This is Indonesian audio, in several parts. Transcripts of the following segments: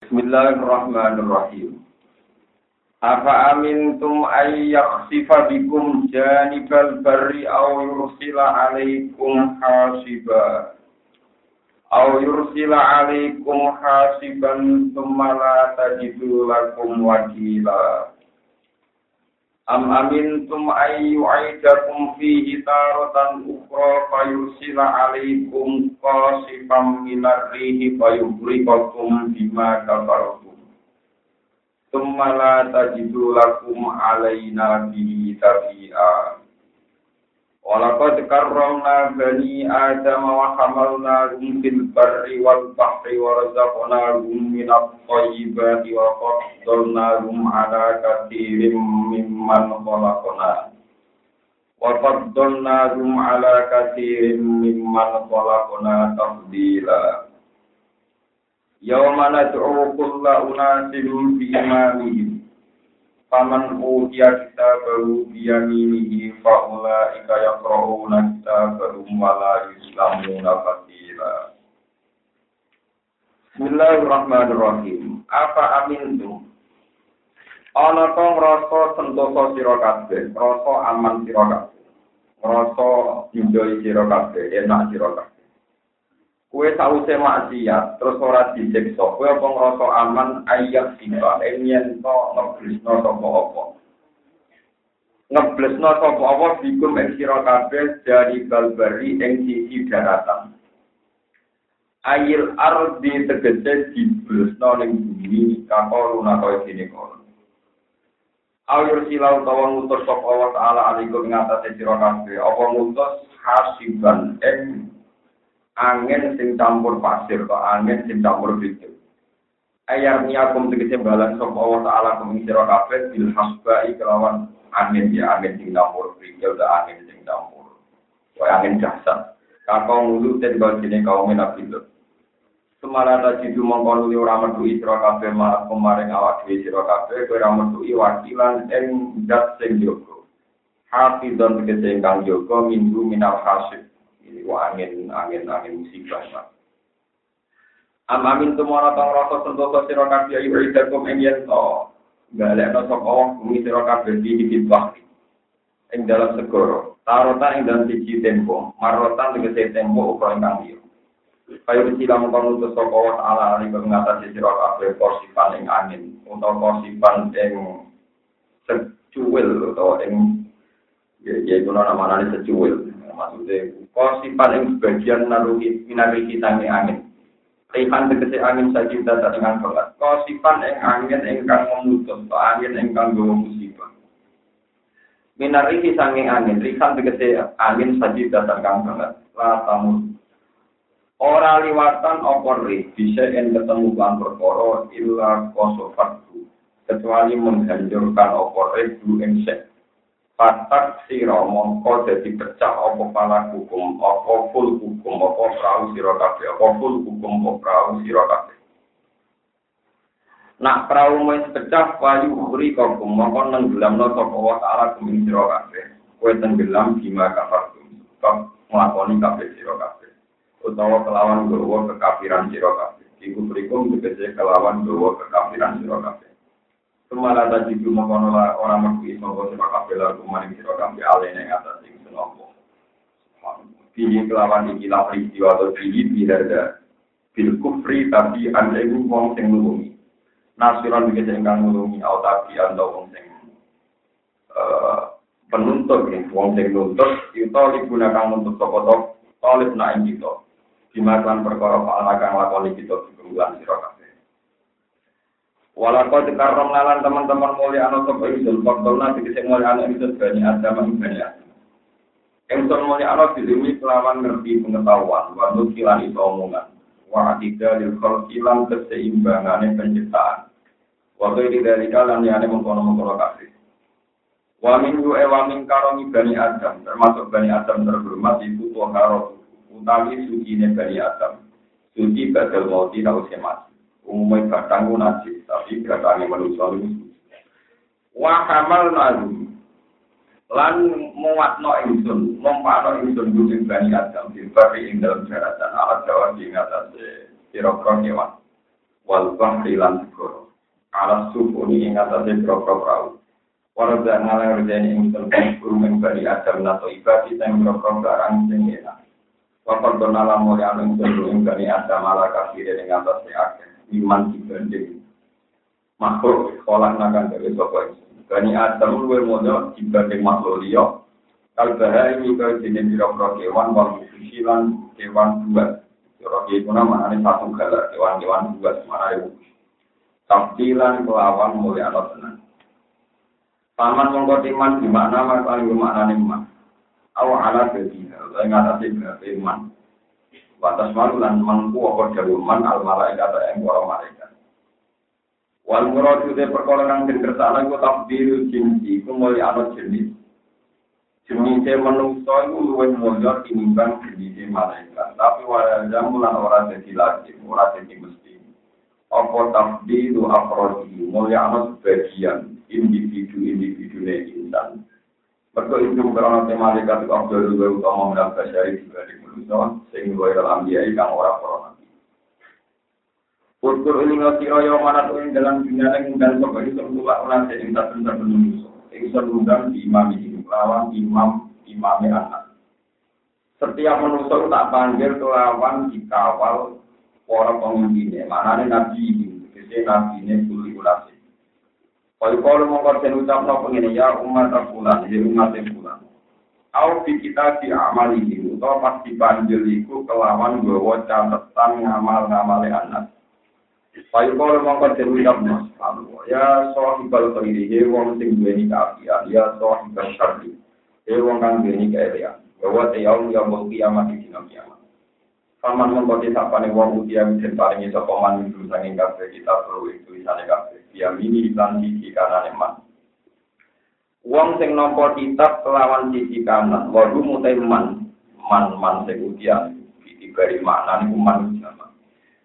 Bismillahirrahmanirrahim. Afa amintum ay yakhsifa bikum janibal barri aw yursila alaikum hasiba. Aw yursila alaikum hasiban thumma la tajidu lakum. Am amintum ay yu'idakum fihi taratan ukhra fayursila alaikum qasifam minar rihi fayughriqakum bima kafartum. Tumma la tajidu lakum alaina bihi tabi'a. Walaqad karramna bani Adam wa hamalnahum fil barri wal bahri wa razaqnahum min at-thayyibati wa faddalnahum ala katsirin mimman khalaqna. Wa faddalnahum ala katsirin mimman khalaqna tafdila. Yauma nad'u kulla unasin bi imamihim. Faman utiya kitabahu bi yaminihi fa ulaika yaqra'una kitabahum wa la yuslamuna fatila. Bismillahirrahmanirrahim. Apa amintum? Ana to ngrasa sentosa sira kabeh, rasa aman sira kabeh. Ngrasa njoi sira kabeh, enak sira kabeh. Kue sause maksiat terus ora disiksa kue apa ngrasa aman ayat sifat yen to ngeblesno sapa apa? Ngeblesno sapa apa? Bikum ing sira kabeh dari balbari ing sisi daratan. Ayil ardi tegese diblesno ning bumi kako luna kaya dene kono. Awir silau utawa ngutus sapa wa ta'ala alaikum ngatasi sira kabeh. Apa ngutus? Hasiban ing angin sing campur pasir atau angin sing campur biji. Ayar niakum tegese balan sapa Allah taala kumi sira kabeh bil hasbai kelawan angin ya angin sing campur biji atau angin sing campur. Kaya angin dahsyat. Kakau ngulu ten bajine kaum Nabi Lut. Semala ta jidu mongko nuli ora metu sira kabeh marang kemaring awak dhewe sira kabeh kowe ora metu wakilan ing zat sing yoga. Hafizan tegese ingkang yoga minggu minal hasib ini angin angin angin musibah pak. Am amin tumora tong rasa sentosa sira kabeh ayu idakum ing yen to. Galekno sapa bumi sira kabeh iki bakti. Ing dalam segoro. Tarota ing dalam siji tempo. Marotan tegese tempo uga ingkang liya. Kayu silang kono utus sapa wa ta'ala ali ngatasi sira kabeh porsipan ing angin utawa porsipan ing secuil utawa ing ya itu nama secuil maksudnya kosipan yang sebagian naruhi minari kita angin. Rihan tegesi angin saja kita dengan banget. Kosipan yang angin engkang memutus, angin engkang gawa musibah. Minari sange angin, rihan tegesi angin saja datang banget. Lah tamu. Ora liwatan opor bisa yang ketemu kan perkara illa kosofatu kecuali menghancurkan opor du insek Patak siro mongko jadi pecah opo pala hukum, opo full hukum, opo perahu siro kafe, opo full hukum, opo perahu siro kafe. Nak perahu mau pecah, wayu beri kokum, mongko nenggelam no sopo wa ta'ala kumin siro kafe. Kue tenggelam bima kafar kum, kok melakoni kafe siro kafe. Utawa kelawan gowo kekafiran siro kafe. Iku berikum tegese kelawan gowo kekafiran siro kafe. Semala tadi cuma kono orang metu iso kok sepak kabeh lagu maring sira kabeh ale ning atas sing senopo. Pilih kelawan iki lah peristiwa atau pilih bilarda bil kufri tapi anda ibu wong sing nulungi. Nasiran bisa ingkang nulungi atau tapi anda wong sing penuntut nih wong sing nuntut itu digunakan untuk toko-toko oleh nak kita. Dimakan perkara faala kang lakoni kita di bulan sira Walau dikarong nalan teman-teman mulia anak sopo ingsun, faktor nanti kisah mulia anak ingsun bani adam yang bani adam. Ingsun mulia anak dilimi kelawan ngerti pengetahuan, waktu kilan itu omongan. Wa tidak dilkol kilan keseimbangannya penciptaan. Waktu itu dari kalian yang mengkono-mengkono kasih. Wa min yu e wa min karomi bani adam, termasuk bani adam terhormat itu tuh karo utawi suci bani adam. Suci badal mauti tau semat umumnya batang najis, tapi batangnya manusia itu. Wa kamal nalu lan muatno ingsun, mompano ingsun gudeng bani Adam, bari ing dalam daratan alat jawa di ngatas kira-kira kewan. wal bahri lan segoro. Alas sufuni ing atase pro-pro prau. Warga ngalang rejeni ing telpon guru ing bari adam nato ibadi sing pro-pro barang sing enak. Wakil bernalam mulai anu ing telpon ing bari adam ala kafir ing atase akeh. Iman dibanding makhluk sekolah nakan dari sopo Bani Adam luwe mono dibanding makhluk liya. Kalbahari ini kau jenis biro-biro kewan, wal lan kewan dua. Itu nama ini satu galar, kewan-kewan dua semana itu. Tafsilan kelawan mulia Allah tenang. Paman mongko timan di mana mas paling bermakna iman. Awa ala jadi, saya ngatasi berarti iman. Batas malu lan mangku apa jauh man al malaikat yang para malaikat. Wal muradu de perkara kang den kersane ku tabdil jinsi ku mulya ana jenis. Jenis manungsa iku luwih mulya tinimbang jenis malaikat. Tapi wala jamu lan ora dadi lagi, ora dadi mesti. Apa tabdilu afrodi mulya ana sebagian individu-individu insan. Mergo itu karena malaikat itu abdul luwih utama menang basyari dibanding manusia, sing luwih dalam dia kang ora corona. Ukur ini ngerti royo mana tuh yang dalam dunia yang dan kok itu terbuka orang yang tak benar benar Ini serundang di imam ini lawan imam imam anak. Setiap manusia tak panggil lawan dikawal para pemimpinnya. Mana nabi ini, jadi nabi ini boleh ulasi. Kalau kalau mau kerja ucap no pengen ya umat bulan, ya umat bulan. Au di kita di amal ini, atau pas dipanggil itu kelawan bawa catatan ngamal-ngamal anak. Payu kalau mongko dewi mas, ya sohibal khairi, he wong sing duweni kaafian, ya sohibal syarri, he wong kang duweni kaelian. Bahwa yaum yang mau kiamat di dina kiamat. Paman mongko disapane wong utia bisa paringi sapa man sanging kabeh kita perlu itu isane kabeh. Dia mini lan sisi kanan eman. Wong sing nampa kitab kelawan sisi kanan, waduh mutai man, man man sing utia, dibari makna niku man jaman.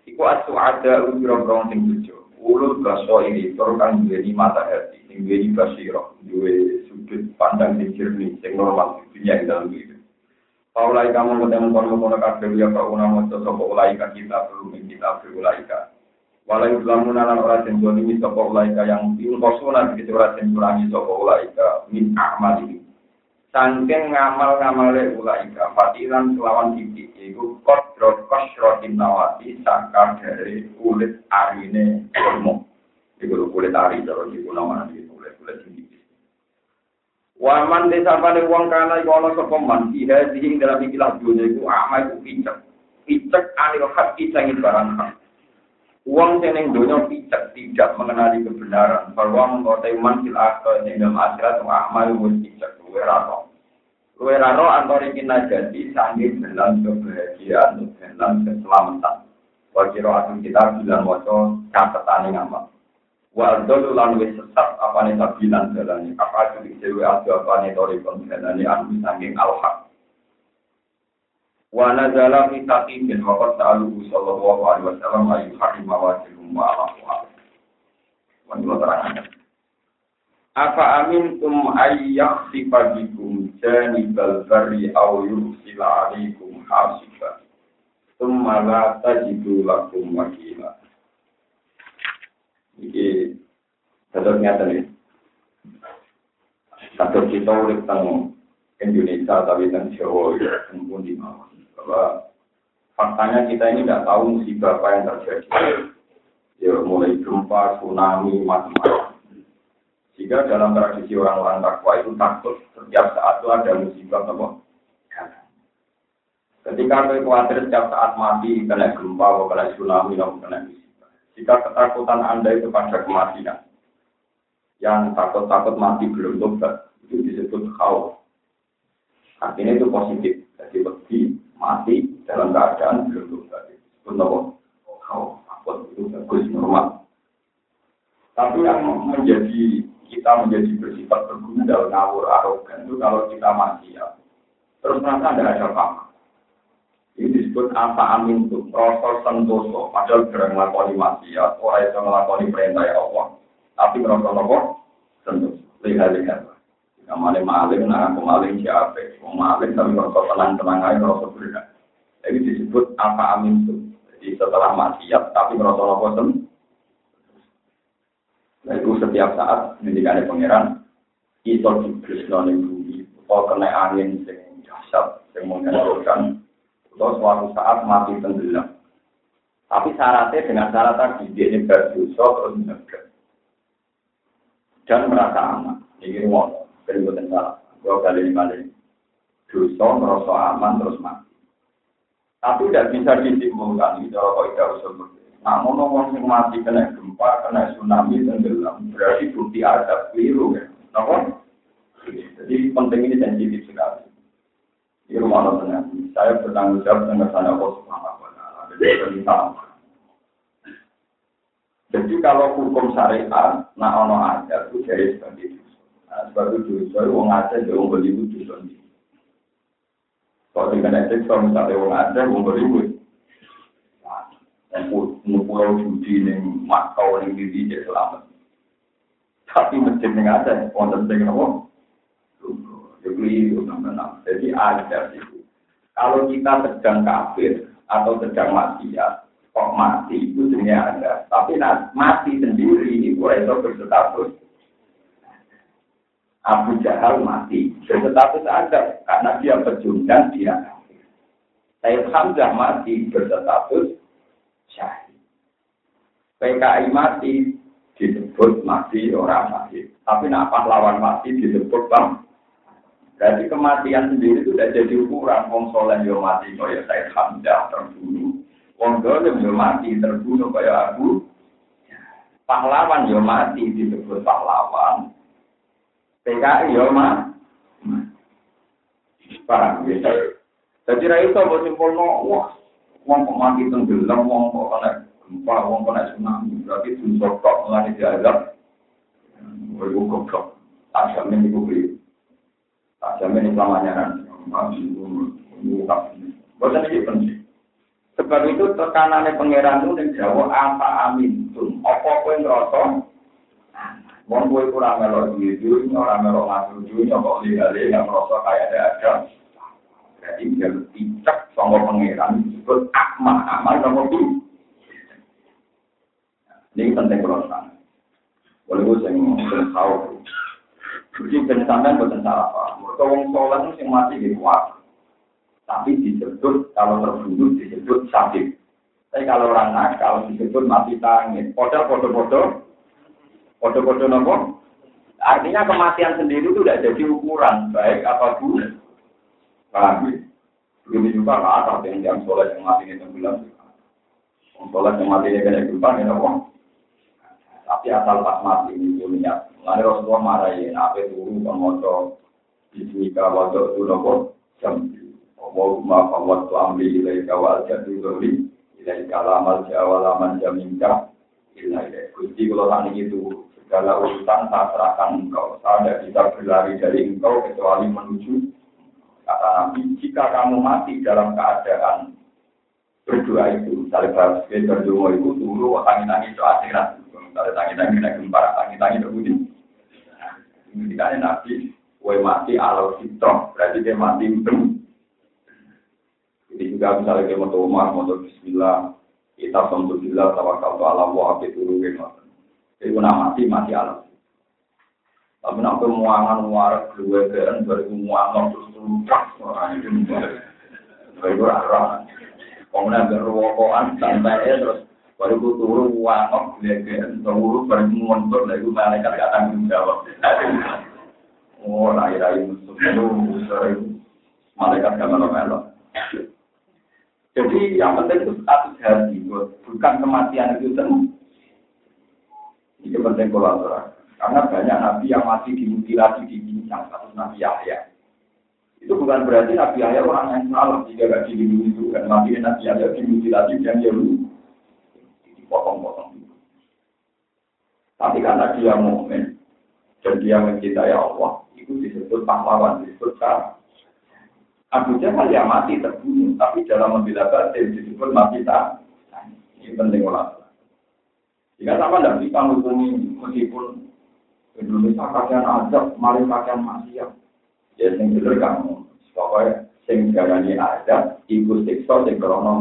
Iku asu ada ujro-ujro sing tujuh. Ulut baso ini, terus kan duweni mata hati, sing duweni basiro, duwe sudut pandang sing jernih, sing normal, dunia yang dalam hidup. Paulai kamu ketemu kono kono kabeh ya kau una moco sapa ulaika kita belum kita berulaika. Walau lamun nalan ora sing ini sapa ulaika yang ingkosuna begitu ora sing kurangi sapa ulaika min amal ini. Sangking ngamal-ngamale ulaika fatilan selawan titik iku kodro kosrotin nawati saka dari kulit arine kurma. Iku kulit ari cara iku namanya kulit-kulit tinggi. Waman desa pada uang kana iku ana sapa man iha dalam ikilah dunia iku ama iku picek. Picek anil hak sing barang hak. Uang seneng dunia picek tidak mengenali kebenaran. Bahwa mengkotai man fil akhir ing dalam akhirat wa amal wis picek luwe rano. Luwe rano antara kita jadi sanggih dalam kebahagiaan dalam keselamatan. Wakiro akan kita bilang waco catatan yang amal. Wa ardolu lan wis sesat apane sabilan dalane. Apa itu dewe adu apane tori kon dalane anu saking al-haq. Wa nazala fi taqibin wa qad ta'alu sallallahu alaihi wasallam ayu hakim mawajihum wa ala Wa terangkan. Apa amintum ayyak sifatikum janibal bari au yursila alaikum hasiba. Tumma la tajidu lakum wakila. Iki tetap nyata nih. Satu kita tentang Indonesia tapi tentang Jawa ya pun di bawah. Bahwa faktanya kita ini tidak tahu musibah apa yang terjadi. Ya mulai gempa, tsunami, macam-macam. Jika dalam tradisi orang-orang takwa itu takut setiap saat itu ada musibah apa? Ketika kita khawatir setiap saat mati kena gempa, kena tsunami, kena musibah. Jika ketakutan Anda itu pada kematian, yang takut-takut mati belum tobat, itu disebut khauf. Artinya itu positif. Jadi bukti mati dalam keadaan belum tobat. Itu apa? Khauf. Takut itu bagus, normal. Tapi yang menjadi kita menjadi bersifat bergundal, ngawur, arogan itu kalau kita mati ya. Terus merasa ada apa Ini disebut apa amin itu, proses sentoso. Padahal gerang melakukan ya orang itu melakukan perintah ya Allah. Tapi merasa apa? Sentoso. Lihat-lihat. Kamane maling, nah aku maling siapa? Mau maling tapi merasa tenang-tenang aja, merasa. Ini disebut apa amin itu. Jadi setelah maksiat, tapi merasa apa? Iku setiap saat ada pangeran iso dibresno ning bumi atau kena angin sing dahsyat sing menghancurkan atau suatu saat mati tenggelam. Tapi syaratnya dengan syarat tadi dia ini berdosa terus menegak dan merasa aman. Ini mau berikutnya salah. Dua kali lima kali. Dosa merasa aman terus mati. Tapi tidak bisa disimpulkan itu kalau tidak usul namun orang yang mati kena gempa, kena tsunami, tenggelam, berarti bukti ada keliru ya. Kenapa? Jadi penting ini sensitif sekali. Di rumah Allah. Saya bertanggung jawab dengan sana Allah Subhanahu wa taala. Jadi Jadi kalau hukum syariat, nah ono ada itu jadi seperti itu. Sebab itu saya uang ada, dia uang beli itu sendiri. Kalau itu, kalau misalnya uang ada, uang beli pulau judi ning Makau ning diri dia selamat. Tapi masjid ning ada wonten sing nopo? Jadi Jadi ada itu. Kalau kita sedang kafir atau sedang maksiat, kok mati itu sebenarnya ada. Tapi mati sendiri itu itu berstatus Abu Jahal mati berstatus ada karena dia pecundang dia. Sayyid Hamzah mati berstatus syahid. PKI mati disebut mati orang mati. Tapi nak pahlawan mati disebut bang. Jadi kematian sendiri sudah jadi ukuran. Wong soleh yo mati kaya saya Hamzah terbunuh. Wong dolim yo mati terbunuh kaya aku. Pahlawan yo mati disebut pahlawan. PKI yo mati. Paham ya? Jadi ra iso mbok simpulno wah wong kok mati tenggelam wong kok kena gempa wong kena tsunami berarti dosa kok mulane diazab kowe kok goblok tak jamin iku kuwi tak jamin selamanya kan Bosan ini penting. Sebab itu tekanannya pangeran itu yang jawab apa amin tuh. Apa kue ngerasa? Wong kue kurang melok dunia, orang melok dunia, kok lihat-lihat ngerasa kayak ada ada. Jadi tidak sama pangeran disebut akma, akma sama itu. Ini penting kalau sana. Boleh gue ngomong tahu. Jadi penyesalan bukan salah apa. Mereka wong sholat itu yang mati di kuat. Tapi disebut kalau terbunuh disebut sakit. Tapi kalau orang nakal disebut mati tangin. Podal podo-podo. Podo-podo nopo. Artinya kematian sendiri itu tidak jadi ukuran baik apa buruk. Paham ya? Begitu juga lah, tapi yang jam sholat yang mati ini tenggelam. Sholat yang mati ini kena gempa, ya Allah. Tapi asal pas mati ini niat. Mengenai Rasulullah marahin, apa itu kan moto bismika waktu itu nopo jam. Allahumma fawwat tu amri ilaika wal jadu dhuri ilaika lamal jawalaman jaminka ilaika. Gusti kalau tani itu segala urusan tak serahkan engkau. Saya bisa berlari dari engkau kecuali menuju Kata Nabi, jika kamu mati dalam keadaan berdoa itu, misalnya bahas berdoa itu, dulu tangi-tangi itu akhirat. Misalnya tangi-tangi naik gempa, tangi-tangi itu bunyi. Ketika Nabi, kue mati alau fitro, berarti dia mati ben. Jadi juga misalnya dia mau rumah, mau bismillah, kita sama bila tawakal tu ala wa abid urugin. Jadi mati, mati alam. Tapi nak muangan muarak dua kan baru muangan terus terus orang itu baru arah. Kemudian berwokoan santai terus baru ku turu muangan dua kan turu baru mundur lagi malaikat gak tanggung jawab. Oh lahir ayu musuh itu malaikat gak melo Jadi yang penting itu status hati, bukan kematian itu semua. Ini penting kolaborasi. Karena banyak nabi yang mati dimutilasi, dibincang, satu nabi Yahya. Itu bukan berarti nabi Yahya orang yang salah jika gak dilindungi itu. Kan nabi nabi Yahya dimutilasi dan dia dipotong-potong. Tapi karena dia mukmin dan dia mencintai Allah, itu disebut pahlawan, disebut cara. Abu Jahal ya mati terbunuh, tapi dalam membela batin disebut mati tak. Ini penting olah. Jika sama tidak bisa menghukumi meskipun Indonesia pakaian adab, mari pakaian maksiat. Ya sing bener kamu. Pokoknya sing garani adab, ikut siksa sing krono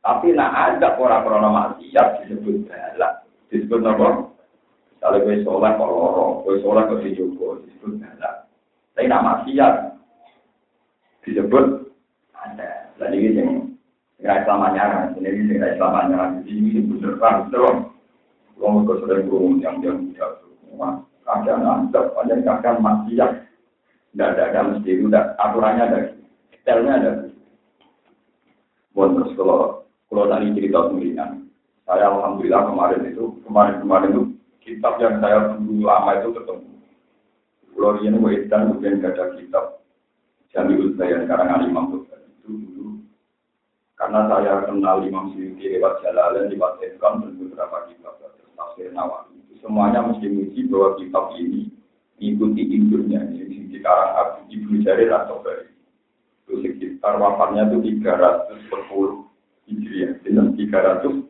Tapi nak adab ora krono maksiat disebut balak. Disebut apa? Kalau gue soleh kok loro, gue soleh kok dijogo, disebut galak. Tapi nama maksiat disebut ada. Dan ini yang nggak Islam ini ini nggak Islam anyaran, ini bener kan, terus. Kalau mau sering ngomong yang yang tidak semua, kadang antep, kadang kadang maksiat. Tidak ada, ada mesti. Udah aturannya ada, detailnya ada. Buat terus kalau kalau tadi cerita sendirian, saya alhamdulillah kemarin itu kemarin-kemarin itu kitab yang saya dulu lama itu ketemu. Pulau ini gue dan kemudian ada kitab. Jamiul Bayan karangan Imam Bukhari itu dulu karena saya kenal Imam Syuuti lewat Jalalain, lewat Edkam dan beberapa kitab tafsir Nawawi. Semuanya mesti muji bahwa kitab ini ikuti induknya ini di karang Abu Ibnu Jarir atau Bari. Itu sekitar wafatnya itu 310 Hijriah, dengan 300.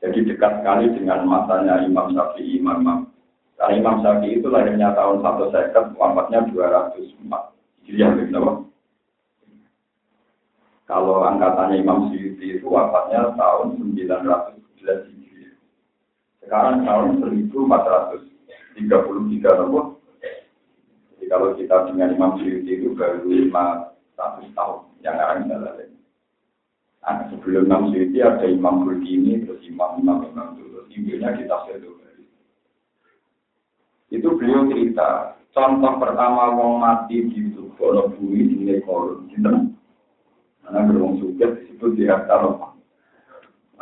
Jadi dekat sekali dengan masanya Imam Syafi'i, Imam Imam. Karena Imam Syafi'i itu lahirnya tahun 1 second, wafatnya 204. Hijriah, kenapa? Kalau angkatannya Imam Syuuti itu wafatnya tahun 911 Hijriah. Sekarang tahun 1433 nomor. Jadi kalau kita dengan Imam Syuuti itu baru 500 tahun yang akan kita. Nah, sebelum Imam Syuuti ada Imam Burkini, terus Imam Imam Imam terus ibunya kita Dogari. Itu beliau cerita, contoh pertama wong mati di Bono Bumi di Nekorun, gitu. Karena berwong suka disebut di harta.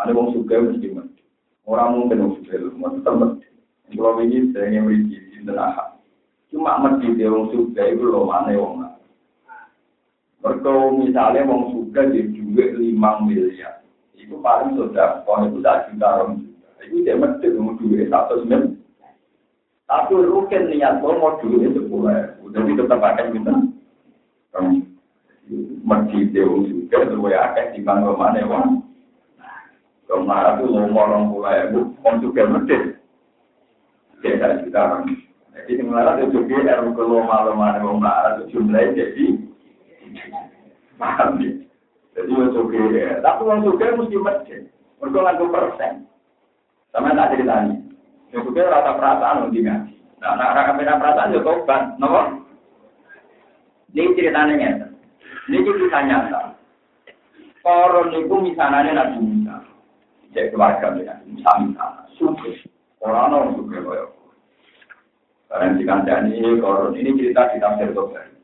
Ada wong suka mesti mati. Orang mungkin wong suka mau tetap mati. Kalau ini saya yang beri di ahad. Cuma mati dia wong suka itu lo mana wong Mereka misalnya wong suka di duit lima miliar. Itu paling sudah, kalau itu tak juta orang juta. Itu dia mesti wong duit satu sembilan. Tapi rukin niat mau duit sepuluh. Jadi tetap akan kita. Masjid dewa juga sesuai akeh di bangga mana wong ke mana tuh mau orang mulai bu. Om juga masjid ya kita jadi sebenarnya itu juga yang kalau malam mana wong marah itu jumlahnya jadi paham nih jadi wong juga ya. Tapi wong juga mesti masjid mereka nggak persen. Sama tak ceritanya. Yang juga rata perasaan untuk ngaji. Nah anak anak perasaan ya tobat. Nomor ini ceritanya Ini kita nyata. Koron itu misalnya Nabi Musa. Cek keluarga ya, misalnya Suke. Orang orang suke kaya. Karena dikandani koron ini cerita di tafsir Tobari.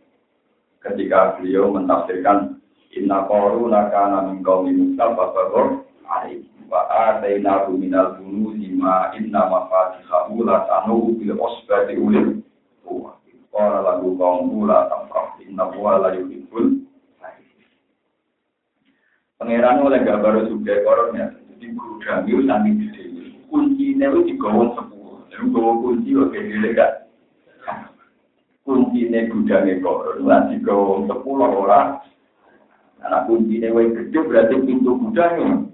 Ketika beliau mentafsirkan Inna koru nakana min kaumi Musa Babaror Ari Wa atayna minal bunu lima inna mafatihahu la tanu bil osbati ulim Qala lagu kaum la tamrah inna huwa la yuhibbul Pangeran oleh gak baru juga koron ya. Jadi gudang itu sambil gede. Kuncinya itu digawang sepuluh. Jadi gawa kunci oke gede gak. Kuncinya gudangnya koron. Lah digawang sepuluh orang. Karena kuncinya yang gede berarti pintu gudangnya.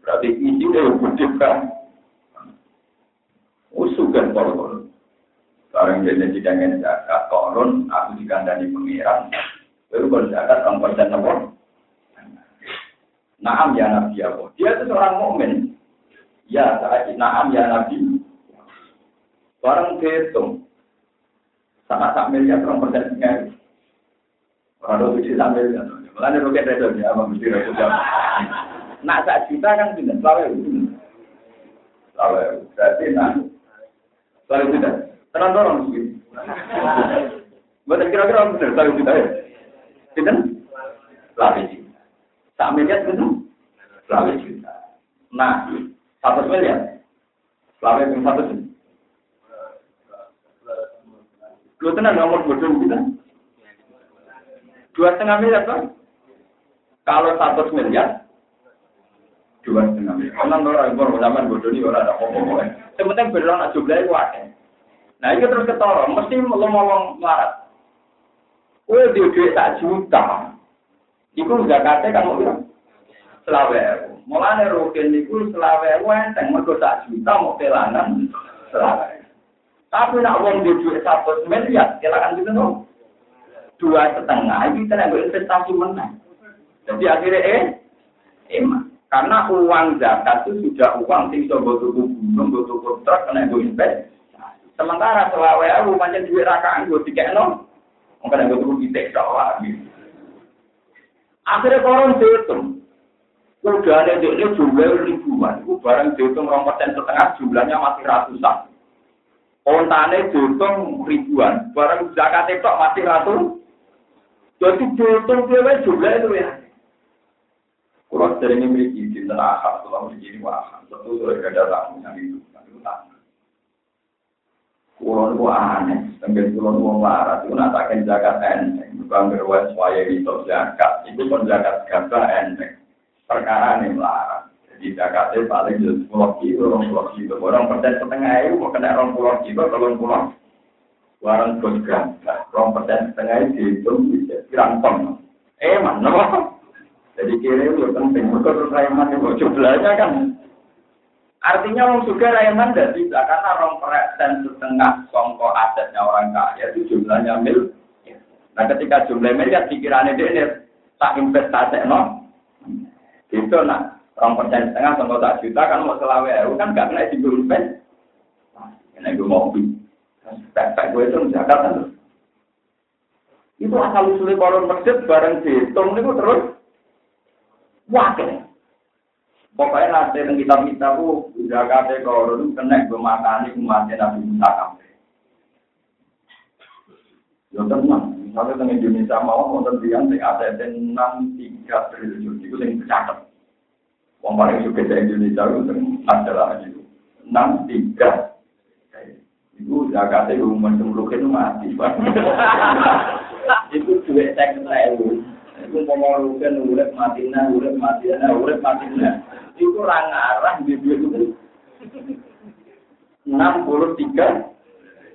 Berarti isinya yang gede kan. Usuh kan koron. Sekarang jadi jidangan zakat koron. Aku dikandani pangeran. Baru kalau zakat kan persen nomor. Naam ya Nabi Allah. Dia itu seorang mukmin. Ya, naam ya Nabi. Barang dihitung. Sangat tak miliar orang persen tinggal. Orang itu bisa miliar. Mulanya roket redo ya, apa mesti redo jam. Nak sak juta kan tidak, selawe itu. Selawe, berarti nah. Selawe juta. Tenang dorong. Buat kira-kira benar, selawe juta ya. Tidak? Selawe Tak miliar itu selawe juta. Nah, satu miliar. Selawe itu satu juta. Lu tenang nomor bodoh kita. Dua setengah miliar kan? Kalau satu miliar, dua setengah miliar. Karena orang zaman bodoh ini orang ada nak jumlahnya. Nah itu terus ketorong, mesti lo ngomong melarat. Kue di duit tak juta, Iku zakatnya mau bilang selawe. Mulane rukin niku selawe enteng mergo sak juta mau pelanan selawe. Tapi nak wong di duit satu miliar, silakan gitu dong. Dua setengah, ini kita nggak investasi menang. Jadi akhirnya eh, emang. Karena uang zakat itu sudah uang sing iso tuku gunung, tuku truk, kena gue investasi. Sementara selawe aku pancen duit rakaan gue dikekno. Mungkin gue tuku titik tok lagi. Akhirnya koron dihitung. Udah ada ini jumlah ribuan. Itu barang dihitung rong persen setengah jumlahnya masih ratusan. Ontane dihitung ribuan. Barang zakat itu masih ratus. Jadi dihitung dia jumlah itu ya. Kalau sering memiliki di neraka, kalau begini wah, tentu sudah ada tamu yang itu. Kulon itu aneh, sambil kulon itu marah, itu natakan zakat enteng, bukan berwes waya itu zakat, itu pun zakat gabah enteng. Perkara ini melarang. Jadi zakatnya paling jelas pulau kilo, orang pulau kilo, orang persen setengah itu mau kena orang pulau kilo, kalau pulau warang bos gabah, orang persen setengah itu dihitung bisa pirang ton. Eh mana? Jadi kiri itu penting, mereka terus Raiman itu jumlahnya kan. Artinya orang juga Raiman tidak bisa, karena orang persen setengah songko asetnya orang kaya itu jumlahnya mil. Nah ketika jumlah miliar pikirannya dia ini tak investasi no. Itu nah, orang persen setengah songko tak juta kan mau selawe itu kan gak kena di invest. Ini gue mau beli. Pepek gue itu zakat kan. Itu asal usulnya koron masjid bareng dihitung itu terus Wakil. Pokoknya nanti yang kita minta bu, udah kate korun kena gue makani umatnya Nabi Musa kafe. Ya tenang, misalnya di Indonesia mau mau terbiang sing ada enam tiga triliun itu yang tercatat. Wong paling suka di Indonesia itu yang adalah itu enam tiga. Itu zakatnya umum semulukin mati. Itu duit saya kena Iku mau rugen urip matina, urip matina, urip matina. Iku orang arah di dua itu. Enam puluh tiga.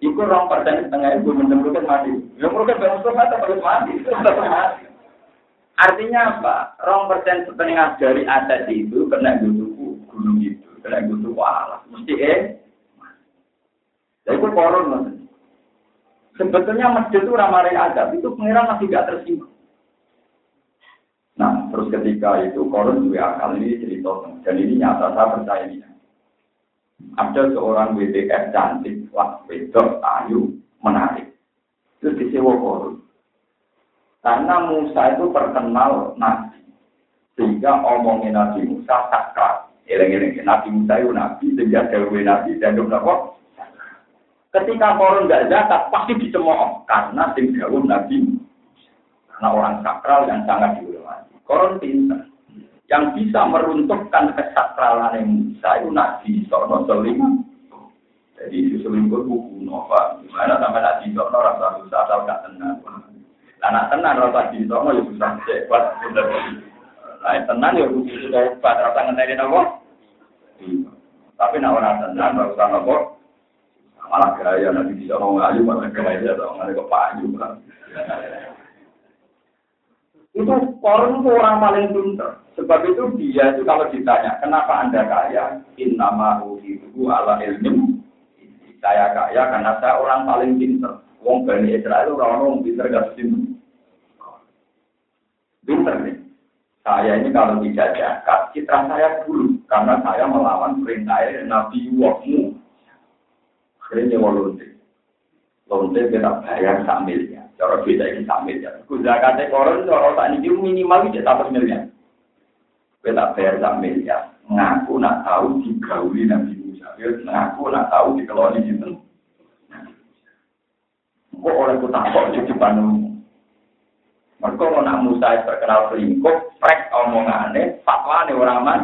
Iku rong persen setengah ibu menemukan mati. Yang merugikan bang Mustafa terus mati. Artinya apa? Rong persen setengah dari aset itu kena gusuku gunung itu, kena gusuku alas. Mesti eh. Jadi itu koron Sebetulnya masjid itu ramarin adab itu pengiran masih gak tersinggung. Nah, terus ketika itu koron juga akal ini cerita dan ini nyata saya percaya ini. Ada seorang WTF cantik, wah wedok, ayu, menarik. Terus disewa koron. Karena Musa itu terkenal nabi, sehingga omongin Nabi Musa sakral. Eleng-eleng Nabi Musa itu nabi, sehingga dewi nabi dan kok. Ketika koron nggak zakat, pasti dicemooh karena sing nabi karena orang sakral yang sangat dihormati. Koron pinter. Yang bisa meruntuhkan kesakralan Musa itu Nabi Sono seling. Jadi itu selingkuh buku Nova. Gimana sama Nabi Sono rasa susah atau gak tenang. Anak tenang rasa di Sono ya susah cepat. Nah tenang ya buku sudah hebat rasa ngenari nopo. Tapi nak orang tenang rasa nopo. Malah gaya Nabi Sono ngayu malah gaya malah kepayu. Itu koron itu orang paling pintar. Sebab itu dia itu kalau ditanya, kenapa anda kaya? Innama itu ala ilmu. Saya kaya karena saya orang paling pintar. Wong Bani Israel orang orang pintar gak pintar. Pintar nih. Saya ini kalau tidak jakat, citra saya dulu. Karena saya melawan perintah Nabi Wakmu. Akhirnya walunti. Lonte kita bayar sambilnya. Cara beda ini sambil ya. Kuzakatnya koron, cara tak ini minimal itu satu miliar. Kita bayar sambil ya. Ngaku nak tahu digauli Nabi Musa. Ngaku nak tahu dikeloni itu. Kok oleh ku takut di depan Mereka mau nak Musa terkenal selingkuh, frek omongannya, fatwa nih orang man.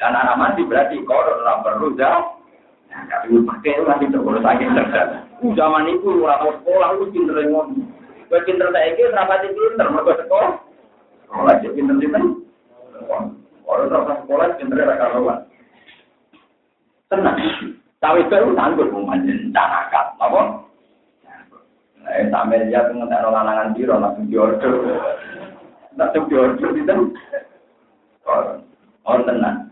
Anak-anak mandi berarti koron orang perlu jauh. Nah, tapi pakai itu nanti terus sakit terjadi. Zaman itu orang sekolah itu pinter ngono. Kowe pinter saiki ora pati pinter sekolah. Sekolah aja pinter pinter. Orang ora sekolah pinter ora karuan. Tenang. Tapi itu tangguh mau manjen canakat, apa? Eh, sampai dia ngetek lanangan biro, langsung diorder. Langsung diorder, itu. Orang tenang.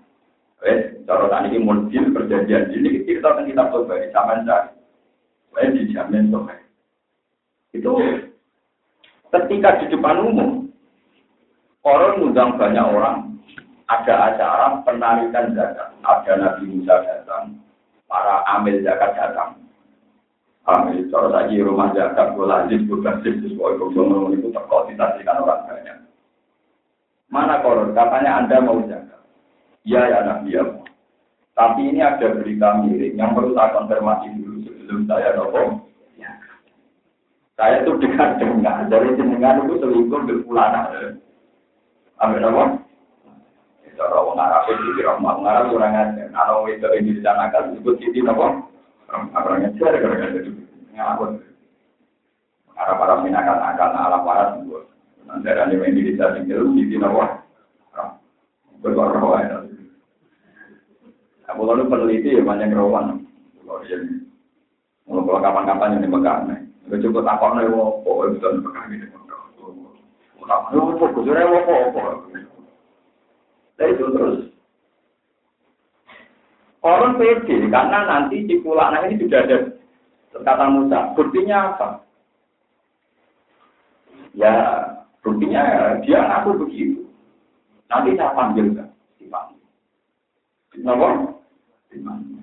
Wes, cara tadi ini mobil perjanjian ini kita akan kita coba di zaman cari. Saya dijamin tuh. Itu ketika di depan umum, orang mengundang banyak orang, ada acara penarikan zakat. Ada Nabi Musa datang, para amil zakat datang. Amil, kalau lagi rumah zakat, gue lazim, gue basis, sesuai kebenaran itu terkoordinasikan orang banyak. Mana koron? Katanya Anda mau zakat. Iya ya Nabi ya. Tapi ini ada berita miring yang perlu saya konfirmasi dulu sebelum saya nopo. Ya. Saya tuh dengar-dengar dari jenengan itu selingkuh berpulana. Amin apa? Cara orang Arab itu di rumah Arab orang aja. Kalau itu ini disanakan disebut siti apa? Orang ajar orang ajar itu ngawur. Arab Arab ini akan alam waras itu. Nanti ada yang ini bisa tinggal siti apa? Berkorban ya. Aku lalu peneliti ya banyak rawan. Kalau kapan-kapan yang dipegang, Gak cukup takut nih, wah, kok itu dipegang ini. Nah, itu fokus, itu terus. Orang pede karena nanti di pulangan ini sudah ada kata Musa. Buktinya apa? Ya, buktinya dia ngaku begitu. Nanti saya panggil kan, dipanggil. Kenapa?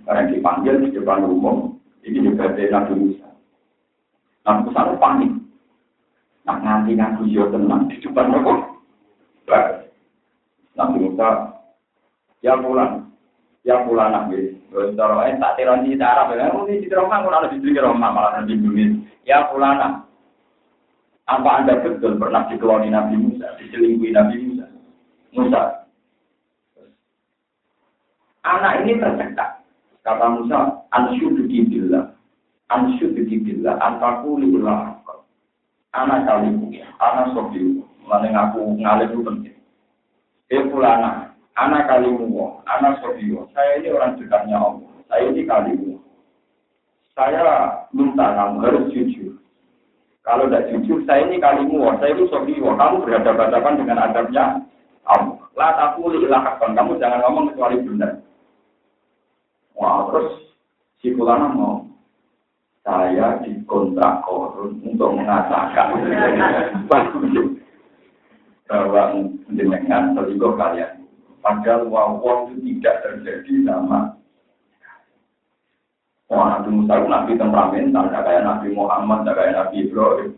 Karena dipanggil di depan umum, ini juga Nabi Musa. Nabi Musa panik. Nah, nanti ngaku yo tenang di depan umum. Nabi Musa, ya pulang, ya pulang nabi. Kalau tak tiran di Arab, ya ini di Roma, kalau ada di Roma malah di Indonesia. Ya pulang Apa anda betul pernah dikeloni Nabi Musa, diselingkuhi Nabi Musa? Musa. Anak ini tercekat. Kata Musa, ansyudu billah. Ansyudu billah. Antaku liullah. Anak kalimu, anak sobiu. Mana ngaku ngalih itu penting. Eh fulana, anak kalimu, anak sobiyo. Saya ini orang dekatnya Allah. Saya ini kalimu. Saya minta kamu harus jujur. Kalau tidak jujur, saya ini kalimu, saya ini sobiyo. Kamu berhadapan-hadapan dengan adabnya Allah. Lah aku lihat kamu jangan ngomong kecuali benar. Wah, terus si fulana mau saya dikontrak korun untuk mengatakan bahwa mendengarkan selingkuh kalian. Padahal wawon itu tidak terjadi sama Wah, Nabi Musa Nabi temperamental, tidak kayak Nabi Muhammad, tidak kayak Nabi Ibrahim.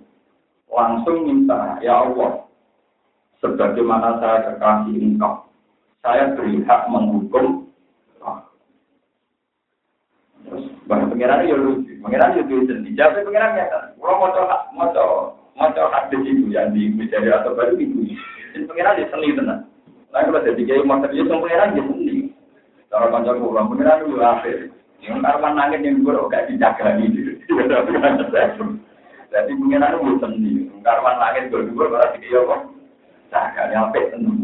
Langsung minta, ya Allah, sebagaimana saya kekasih engkau, saya berhak menghukum. Bahkan pengiran ya lucu, pengiran ya lucu, dijawab pengiran ya, kalau mau coba, mau coba, hadis itu yang di mencari atau baru itu. Dan pengiran dia seni tenang. Nah kalau jadi kiai masa dia sama pengiran dia seni. Cara panjang pulang pengiran itu akhir. Yang karman nangis yang gue gak dijaga gitu. Jadi pengiran itu seni. Karman nangis gue gue berarti dia kok. Jaga nyampe tenang.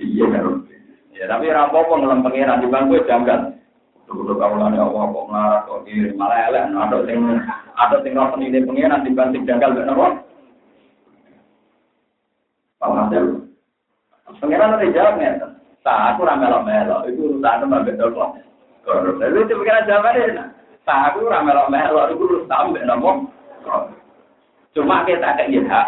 Iya kan. Ya tapi rampok ngelam pengiran di bangku janggal. Kudu kaulan ya Allah kok nglarat kok kiri malah elek ada sing ada sing ora penine pengen dibanting janggal gak napa. Paham hasil. Pengiran ada jawab ngeten. Tak aku ora melo-melo, itu urusan betul kok. Lalu itu pengiran jawab ya. Tak aku ora melo-melo, itu urusan mbak napa. Cuma kita kayak.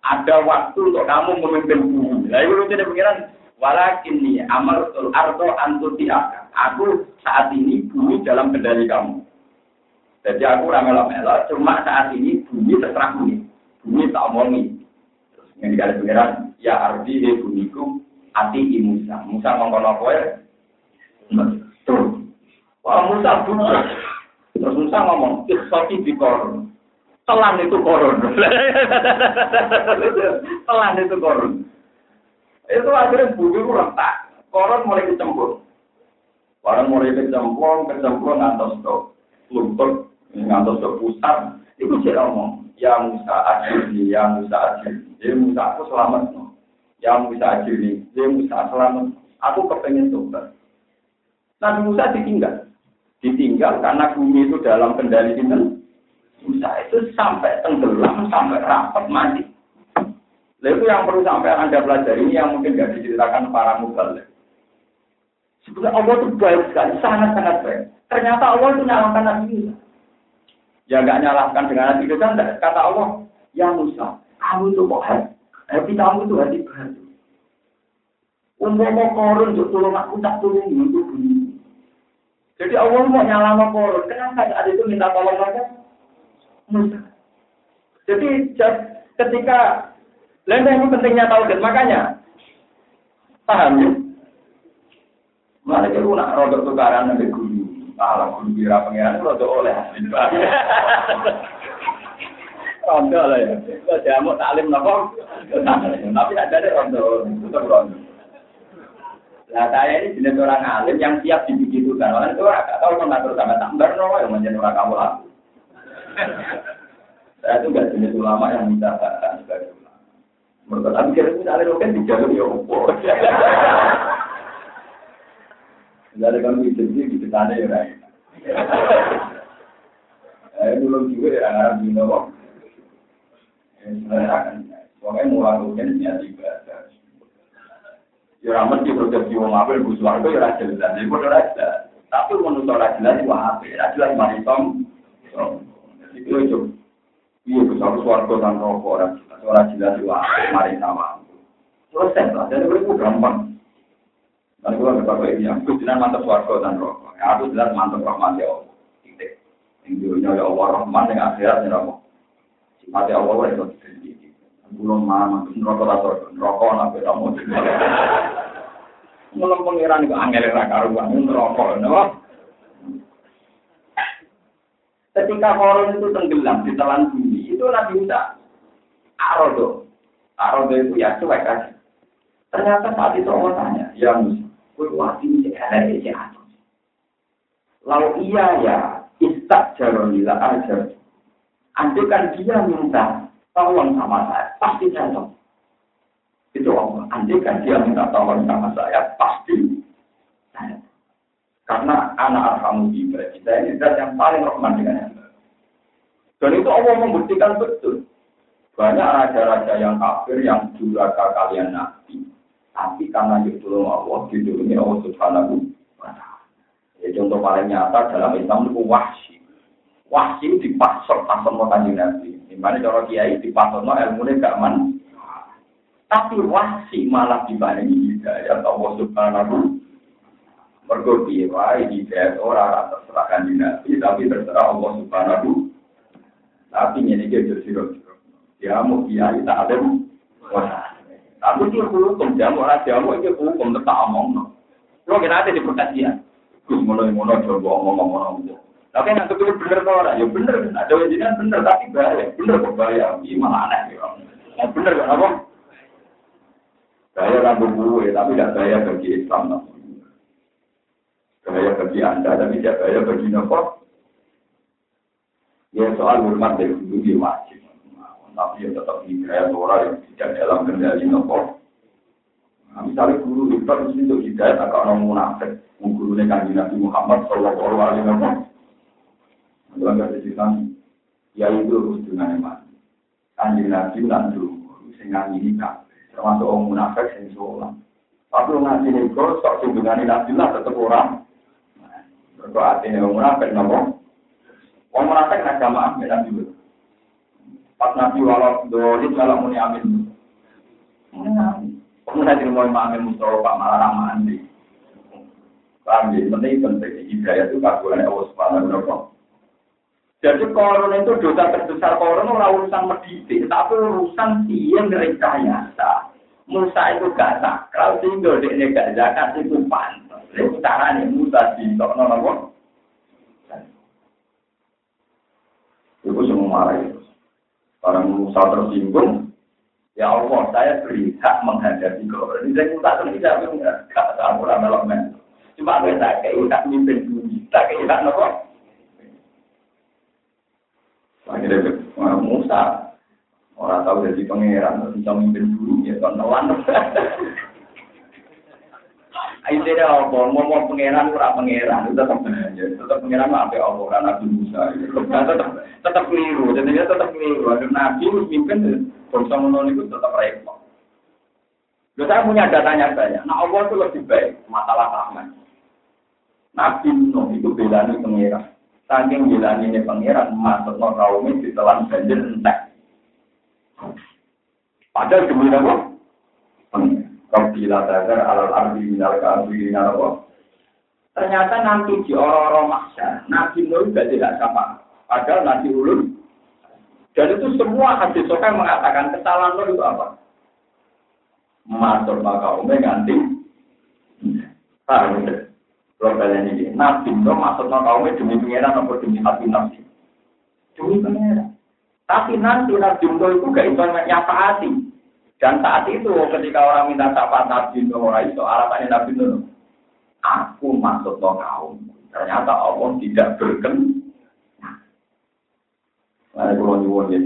Ada waktu untuk kamu memimpin bumi. Lalu itu tidak pengiran Walakin nih amal arto antuti Aku saat ini bumi dalam kendali kamu. Jadi aku ramela mela cuma saat ini bumi terserah bumi. Bumi tak omongi. Terus yang dikali pengiran, ya arti he bumiku ati i Musa. Musa ngomong apa ya? Tuh. Wah Musa bumi. Terus Musa ngomong, iksofi di koron. Telan itu koron. Telan itu koron. Itu akhirnya bumi itu retak. Koron mulai kecemplung. Koron mulai kecemplung, kecemplung ngantos ke lutut, ngantos ke pusat. Itu saya ngomong, ya Musa ajirni, ya Musa ajirni. Ya Musa aku selamat. Ya Musa ajirni, ya Musa selamat. Aku kepengen tobat. Nabi Musa ditinggal. Ditinggal karena bumi itu dalam kendali kita. Musa itu sampai tenggelam, sampai rapat mati. Lalu itu yang perlu sampai Anda pelajari ini yang mungkin nggak diceritakan para mubalik. Sebenarnya Allah itu baik sekali, sangat-sangat baik. Ternyata Allah itu nyalakan Nabi Musa. Ya nggak nyalahkan dengan hati kita, enggak. Kata Allah, ya Musa, kamu itu kok hati, kamu itu hati baru. Umpama korun untuk tolong aku tak tolong itu Jadi Allah mau nyalama korun. Kenapa saat itu minta tolong mereka? Musa. Jadi ketika Lenda ini pentingnya tauhid, makanya paham ya? Mana itu nak rodok tukaran nabi guru, kalau guru kira pengiran rodok oleh. Rondo lah ya, kalau jamu taklim nopo, tapi ada deh rondo, tetap rondo. Nah saya ini jenis orang alim yang siap dibegitukan, orang itu orang tahu mengatur sama tambar nopo yang menjadi orang kamu lah. Saya itu gak jenis ulama yang minta sebagai Mereka tapi kira misalnya lo kan dijalur ya opo. Jadi kan bisa sih di sana ya dulu juga ya ngarang di kan, pokoknya mulai mungkin niat ibadah. Ya ramen di persepsi wong apel bu suwargo ya. Jadi kok raja. Tapi menurut raja jelas itu apa? Jelas maritom. Itu itu. Iya, suwargo dan rokok. Orang jelas juga mari sama. Selesai lah, jadi itu gampang. Dan gue nggak pakai ini, aku jelas mantap warga dan rokok. Aku jelas mantap rahmat ya Allah. Titik. Yang dulunya ya Allah rahman yang akhiratnya Allah. Sifatnya Allah itu sendiri. Belum mana, rokok atau rokok nabi kamu. Mulai pengiran itu angel rakaruan, rokok, no? Ketika koron itu tenggelam di telan bumi, itu Nabi Musa Arodo. Arodo itu ya cuek aja. Ternyata saat itu Allah tanya, ya Musa, kue wati ini elek ya Lalu iya ya, istak jarolila ajar. Andai kan dia minta tolong sama saya, pasti saya tolong. Itu Allah. Andai kan dia minta tolong sama saya, pasti saya Karena anak arhamu ibadah kita ini zat yang paling rahman dengan yang Dan itu Allah membuktikan betul. Banyak raja-raja yang kafir yang duraka kalian nabi. Tapi karena ditolong Allah, ditolongi Allah subhanahu wa. Ya, contoh paling nyata dalam Islam itu wahsi. Wahsi dipasok pasok mau kanjeng nabi. Di mana cara kiai dipasok no ilmu gak man. Tapi wahsi malah dibandingi hidayat Allah subhanahu Mergo piye wae hidayat ora terserah kanjeng tapi terserah Allah subhanahu Tapi ini dia jadi jamu kiai tak ada tapi itu hukum. Jamu lah jamu itu hukum. Tetap omong no. Lo kira ada di perkajian gus mulai mulai coba omong omong omong tapi yang itu bener kok ya bener. Ada wajiban bener tapi bahaya bener kok bahaya gimana aneh ya. Bener kan apa? Bahaya rambut gue tapi tidak bahaya bagi Islam no. bahaya bagi anda tapi tidak bahaya bagi nopo. Ya soal hormat dari dulu wajib tapi yang tetap hidayat orang yang tidak dalam kendali nopo. Nah, misalnya guru itu mesti untuk hidayat agak orang munafik, guru ini kan Nabi Muhammad Shallallahu Alaihi Wasallam. Dalam kata cerita, ya itu harus dengan iman. Kanjeng Nabi dan dulu, sehingga ini termasuk orang munafik yang sholat. Tapi orang ngaji ini kok, sok hubungan Nabi lah tetap orang. Berkau artinya orang munafik nopo. Orang munafik ya Nabi Pas Nabi walau dolim kalau muni amin. Kamu nanti mau amin mustafa malah ramah andi. Paham ya? Penting penting hidayah itu kagulan Allah Subhanahu wa taala. Jadi koron itu dosa terbesar koron ora urusan mendidik, tapi urusan dia merekayasa. Musa itu gak sakral, sehingga dia gak zakat itu pantas. Itu caranya Musa di Tokno Nopo. Itu semua marah itu. Orang Musa tersinggung, ya Allah, saya beri hak menghadapi kau. Ini saya Musa itu tidak punya kata aku lama-lama. Cuma saya tak tak mimpin bumi, tak tak nopo. Akhirnya Musa, orang tahu jadi pangeran, bisa mimpin bumi, ya kan tidak apa, ngomong pangeran ora pangeran, tetap aja, tetap pangeran apa apa orang Nabi Musa, tetap tetap keliru, jadi dia tetap keliru. Ada Nabi mimpin, bangsa menolak itu tetap repot. Loh, saya punya datanya banyak. Nah Allah itu lebih baik masalah rahmat. Nabi Nuh itu belani pangeran. Saking belani ini pangeran, masuk no kaumnya ditelan banjir entek. Padahal demi apa? Pangeran. Rabbi la tazar alal ardi minal kafirin apa? Ternyata nanti di orang-orang maksa, Nabi Nuh juga tidak sama. Padahal Nabi Ulun. Dan itu semua hadis sokai mengatakan kesalahan Nuh itu apa? Masuk maka umum ganti. Paham ya? Kalau kalian ini, Nabi Nuh maka umum demi pengiran atau demi hati Nabi? Demi pengiran. Tapi nanti Nabi Nuh itu gak itu nyapa hati. Dan saat itu ketika orang minta syafaat Nabi Nuh, itu alasannya Nabi Nuh aku masuk ke kaum. Ternyata Allah tidak berken. Nah, kalau nyuwun ya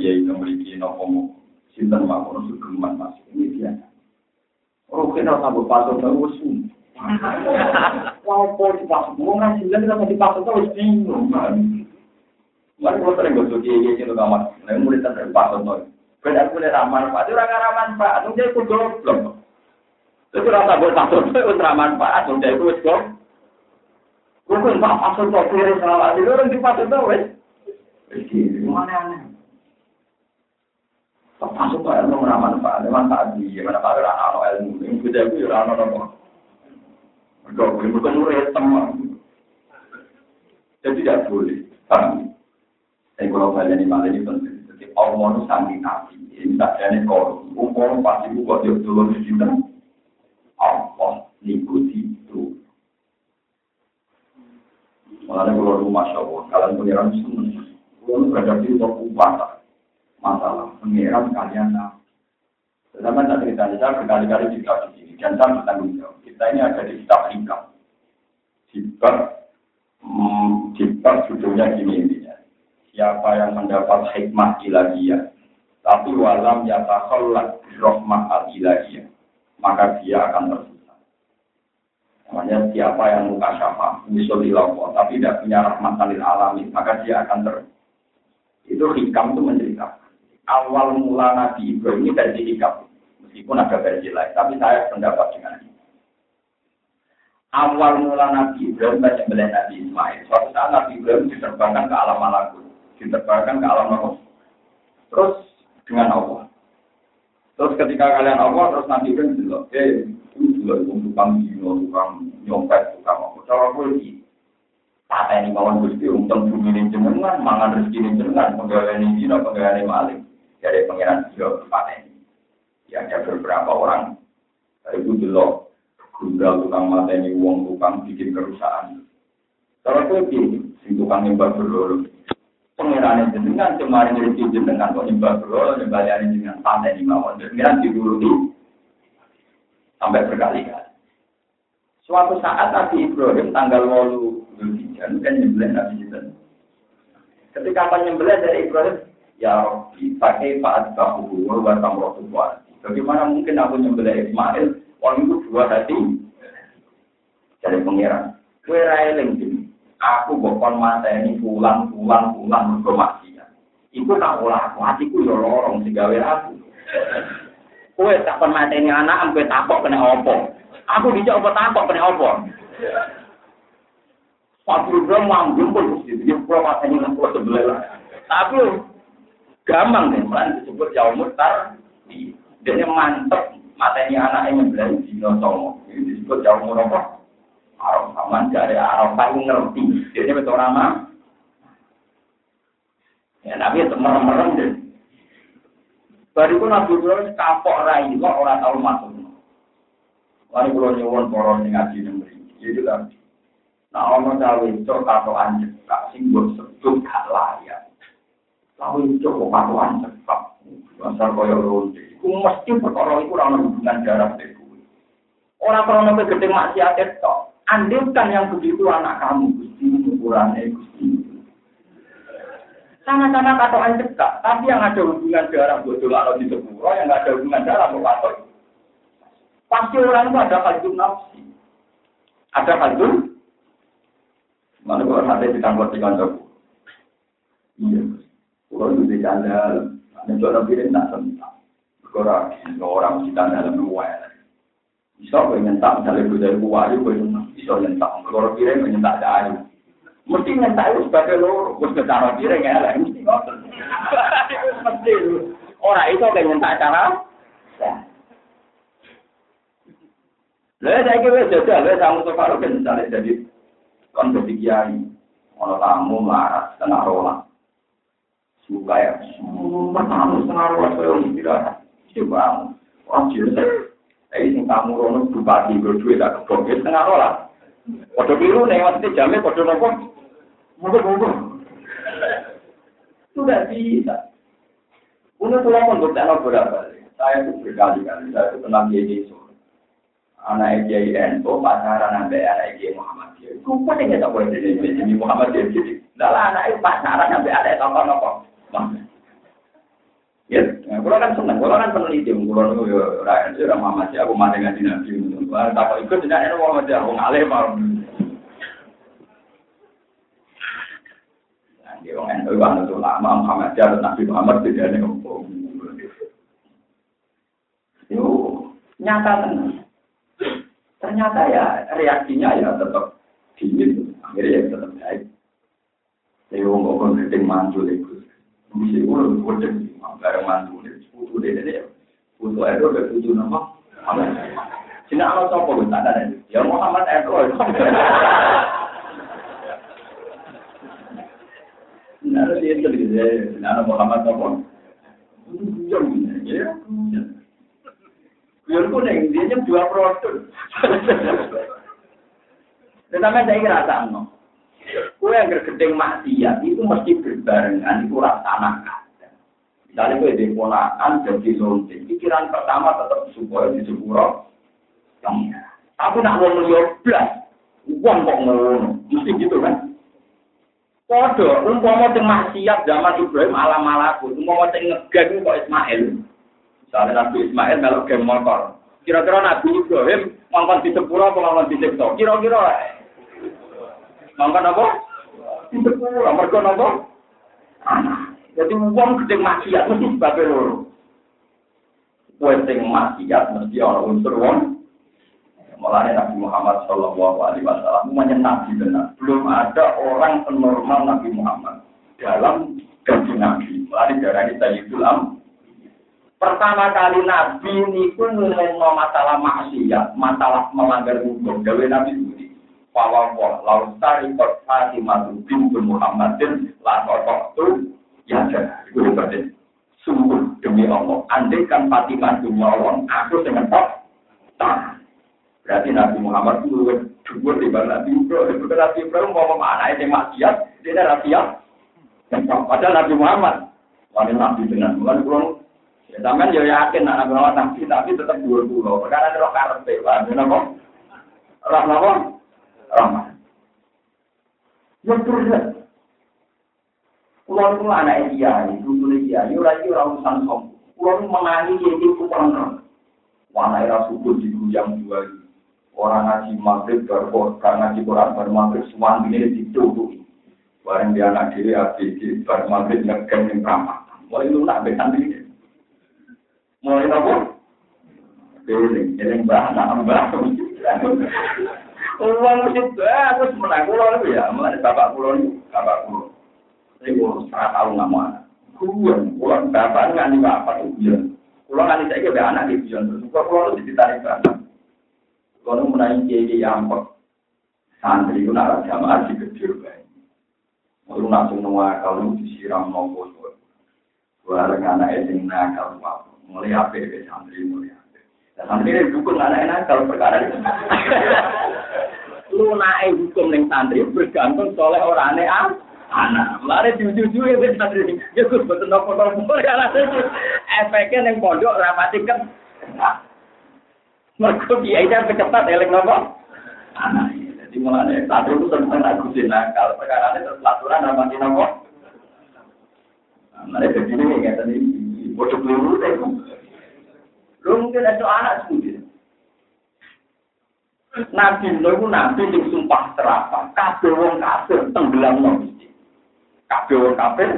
dia itu memiliki sinten mawon sugeman mas ini dia. Oh sambut pasok. Wah, kok di pasok mau ngasih di pasok bingung. Mari kalau sering gosok ramah, orang ramah, Pak. Itu dia ikut goblok. Ultra manfaat, wis kok. Bukan kok kiri orang di wis. Mana aneh. Itu ilmu manfaat, manfaat di mana pak ora ono ilmu, yang. Mereka bukan murid teman. Jadi tidak boleh. Tapi kalau kalian ini malah ini penting. Jadi Allah itu sangking nabi. Ini tak ada korup. Umum pasti buat dia dulu di sini. Allah itu. Malah kalau rumah Allah, kalian pengiran semua. Kalau berhadapi untuk upah masalah pengiran kalian. Sedangkan tak cerita saya berkali-kali juga di sini dan saya bertanggung jawab. Kita ini ada di kitab hikam. Kitab, kitab judulnya gini. Siapa yang mendapat hikmah ilahiyah, tapi walam yatakhallat rohmah al-ilahiyah maka dia akan tersesat. Namanya siapa yang muka syafa, ilawah, tapi tidak punya rahmat salil alami, maka dia akan ter. Itu hikam itu menceritakan. Awal mula Nabi Ibrahim ini dari hikam, meskipun ada versi lain, tapi saya pendapat dengan ini. Awal mula Nabi Ibrahim banyak melihat Nabi Ismail. Suatu saat Nabi Ibrahim diterbangkan ke alam malakut, diterbangkan ke alam maut. Terus dengan Allah. Terus ketika kalian Allah terus nanti kan bilang, eh, itu juga tukang dino, tukang nyopet, tukang apa. Cara ini, kata ini kawan gusti, untung bumi ini jenengan, mangan rezeki ini jenengan, pegawai ini dino, pegawai ini maling. Jadi pengiran dia kata ini. Ya ada beberapa orang, itu jelas, gundal tukang ini, uang tukang bikin kerusakan. Cara ini, si tukang nyembah berlulu, pengiran jenengan kemarin rezeki jenengan kok nyembah bro nyembah yang jenengan pantai di mawon. Pengiran diuruti sampai berkali-kali. Suatu saat Nabi Ibrahim tanggal walu Zulhijjah kan nyembelih Nabi Ibrahim ketika apa nyembelih dari Ibrahim? Ya Rabbi pakai Pak Bahu wa tamrotu bagaimana mungkin aku nyembelih Ismail? Orang itu dua hati. Dari pengiran. Kue railing aku bokon ini pulang pulang pulang mergo maksiat. Iku tak olah aku hatiku yo lorong digawe aku. Kowe tak mata ini anak ampe takok kena opo. Aku dijak opo takok kena opo. Waktu gue manggung pun dia pro mata ini aku sebelah. Tapi gampang kan disebut jauh mutar. Dia mantep mata ini anak yang belajar di Nosomo. Ini disebut jauh mutar. Arab sama dari Arab paling ngerti. Jadi betul nama. Ya Nabi itu merem-merem deh. Baru itu Nabi Ibrahim kapok rai kok orang tahu masuk. Lalu kalau nyuwun yang ngaji nemeri. Jadi kan. Nah orang tahu itu kapok anjek. Kak sing buat sebut gak layak. Tahu itu kok kapok anjek. Masa kaya ronde. Iku mesti perkara itu orang hubungan darah deh. Orang krono gede maksiat itu. Andilkan yang begitu anak kamu, Gusti, ukurannya Gusti. Sama-sama katoan cekak, tapi yang ada hubungan darah bodoh kalau di sepuro, yang ada hubungan darah mau Pasti orang itu ada kalbun nafsi. Ada kalbun. Mana kalau ada di kantor di kantor. Iya, kalau itu di ada jualan piring tak sentak. Orang orang di kantor luar. Bisa kau nyentak, misalnya gue dari buah ayu, gue bisa nyentak. Kalau piring nyentak dari. Mesti nyentak itu sebagai loro, gue secara piring ya lah, mesti ngotot. Mesti Orang itu kayak nyentak cara. Lah saya kira jajal, lah sama Mustafa kan misalnya jadi kon jadi kiai, ono tamu marah setengah rola. Suka ya, semua tamu setengah rola saya tidak. Coba, orang jelas. Eh, sing tamu rono bupati berdua tak kebok setengah rola. Waduh biru nih, maksudnya jamnya waduh nopo. Monggo-monggo. Sudah bisa. Untuk pulau pun bertanya berapa Saya itu berkali-kali, saya itu kenal dia anak Kiai Ento pacaran sampai anak Kiai Muhammad Kiai. Kumpul ini tak boleh jadi jadi Muhammad Kiai jadi. Dalam anak itu pacaran sampai anak tokoh nopo. Ya, kalau kan seneng, kalau kan peneliti, kalau itu ya rakyat itu Muhammad Kiai, aku mati ngaji nabi. Tak ikut tidak ada Muhammad Kiai, aku ngalih mau. Dia orang Ento itu lama Muhammad Kiai, Nabi Muhammad tidak ada Yo, nyata tenang. Ternyata ya reaksinya ya tetap dingin, akhirnya ya tetap baik. Saya ngomong gedeng mantul itu, bisa ulang gedeng, bareng mantul itu, putu deh deh, putu itu udah putu nama, Cina Allah sopo tak ada ya Muhammad itu. Nah, dia dia, nah Muhammad sopo, ya, Biar kuning, dia dua produk. Tetapi saya kira sama. Kue yang gergedeng maksiat itu mesti berbarengan itu rasa anak Misalnya kue di ponakan jadi lonting, pikiran pertama tetap supaya di sepuro. Tapi nak mau melihat uang kok ngono, mesti gitu kan? Kodo, umpama sing maksiat zaman Ibrahim alam malaku, umpama sing ngegeng kok Ismail. Misalnya Nabi Ismail melok game motor. Kira-kira Nabi Ibrahim ngongkon di sepura apa ngongkon di sektor? Kira-kira ngongkon apa? Di sepura, mereka apa? Jadi uang gede maksiat mesti sebagai loro. Kue sing maksiat mesti orang unsur uang. Mulai Nabi Muhammad Shallallahu Alaihi Wasallam nabi benar. Belum ada orang penormal Nabi Muhammad dalam gaji Nabi. Mulai dari Sayyidul Am Pertama kali Nabi ini pun ngomong masalah maksiat, masalah melanggar hukum. Gawe Nabi Budi. Fawwah lalu tari kot Fatimah bin Muhammadin lakotok tu ya Itu berarti sungguh demi Allah. Andai kan Fatimah bin Allah, aku dengan tok. Berarti Nabi Muhammad itu dua bawah Nabi Ibrahim. Nabi Ibrahim mau mana ini maksiat, dia ada rahasia. Padahal Nabi Muhammad, wanita Nabi dengan Muhammad Ya sampean yo yakin nak nabi nabi tapi tetap dua pulau. Perkara roh karepe, paham ya napa? Roh napa? Rahmat. Ya terus. Kulo niku anak dia, itu tulis dia, yo lagi ora urusan som. Kulo menangi iki ku terang. Wana era subuh di jam dua Orang ngaji maghrib baru ngaji Quran baru maghrib semua ini ditutupi. Barang dia anak diri ABG baru maghrib ngekem yang ramah. Mulai lunak besan ini. Mulai apa? Eling, eling mbah, anak mbah. Uang mesti aku semenang kulo itu ya, mulai bapak kulo ini, bapak kulo. Saya kulo setengah tahun nggak mau anak. Kulo, kulo bapak nggak nih bapak itu bilang. Kulo nggak nih saya anak di bilang terus. Kulo kulo itu ditarik bapak. Kulo menaik jadi angkot. Santri itu nara jamaah di kecil kayak. Lalu langsung nunggu kalau disiram nopo. Bareng anak itu nakal apa mulai apa ya santri mulai apa santri ini dukung anak-anak kalau perkara itu lu naik hukum neng santri bergantung soleh orang aneh ah anak. Lari jujur ya wis santri ya gus nopo nopo karena efeknya neng pondok rapati kan. Mereka dia itu kecepat elek nopo anak. Jadi mulai santri itu tentang aku nakal perkara itu aturan rapati nopo mereka jadi ini. Tadi Bodoh peluru deh. Lu mungkin ada anak sendiri. Nabi Nuh itu nabi yang sumpah serapah. Kabeh wong kafir tenggelam no Kabeh wong kafir.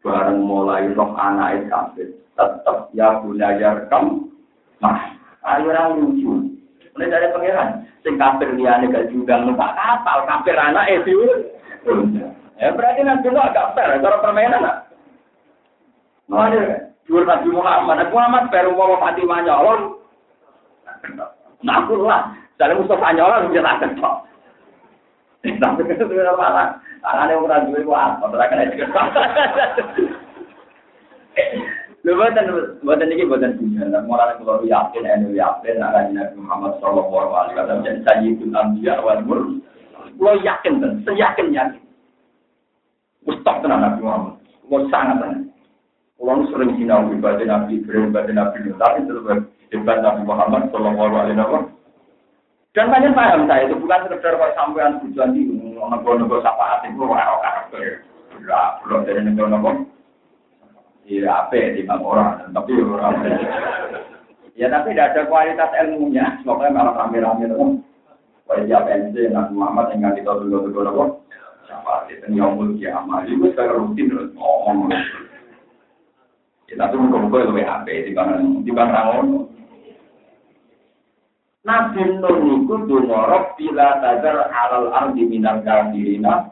Bareng mulai roh anak kafir. Tetap ya belajar kam. Mas, ayo orang lucu. Mulai dari pangeran. Sing kafir liane gak juga numpak kapal. Kafir anak itu. Ya berarti nanti lo agak fair. Cara permainan Mana dua Nabi Muhammad, Nabi Muhammad baru mau Fatimah nyolong. Nah, aku lah. Saya Mustafa bisa tak ketok. Tapi itu sudah malah. Tangannya orang duit apa? Terakhir aja. Lho boten boten iki boten. Nek ora kula yakin ene yakin nek Nabi Muhammad sallallahu alaihi wasallam jadi sayyidul wal yakin ten, seyakin yakin. Mustaq tenan Nabi Muhammad. Sangat sering sinau ibadah Nabi Ibrahim, ibadah Nabi tapi terus ibadah Nabi Muhammad sallallahu alaihi wasallam. Dan banyak paham saya itu bukan sekedar kalau sampean tujuan di nego-nego sapa hati itu orang karakter. Ya, belum dari nego-nego. Iya, apa di orang, tapi orang. Ya, tapi tidak ada kualitas ilmunya. Semoga malah rame-rame itu. Wah, dia PNC, Nabi Muhammad yang kita dulu-dulu nego. Sapa hati itu nyomul kiamat. Itu secara rutin terus ngomong. Ya, tapi muka-muka itu apa di bang di bang Nabi Nuh niku dumorok bila tazar alal ardi minal kafirina.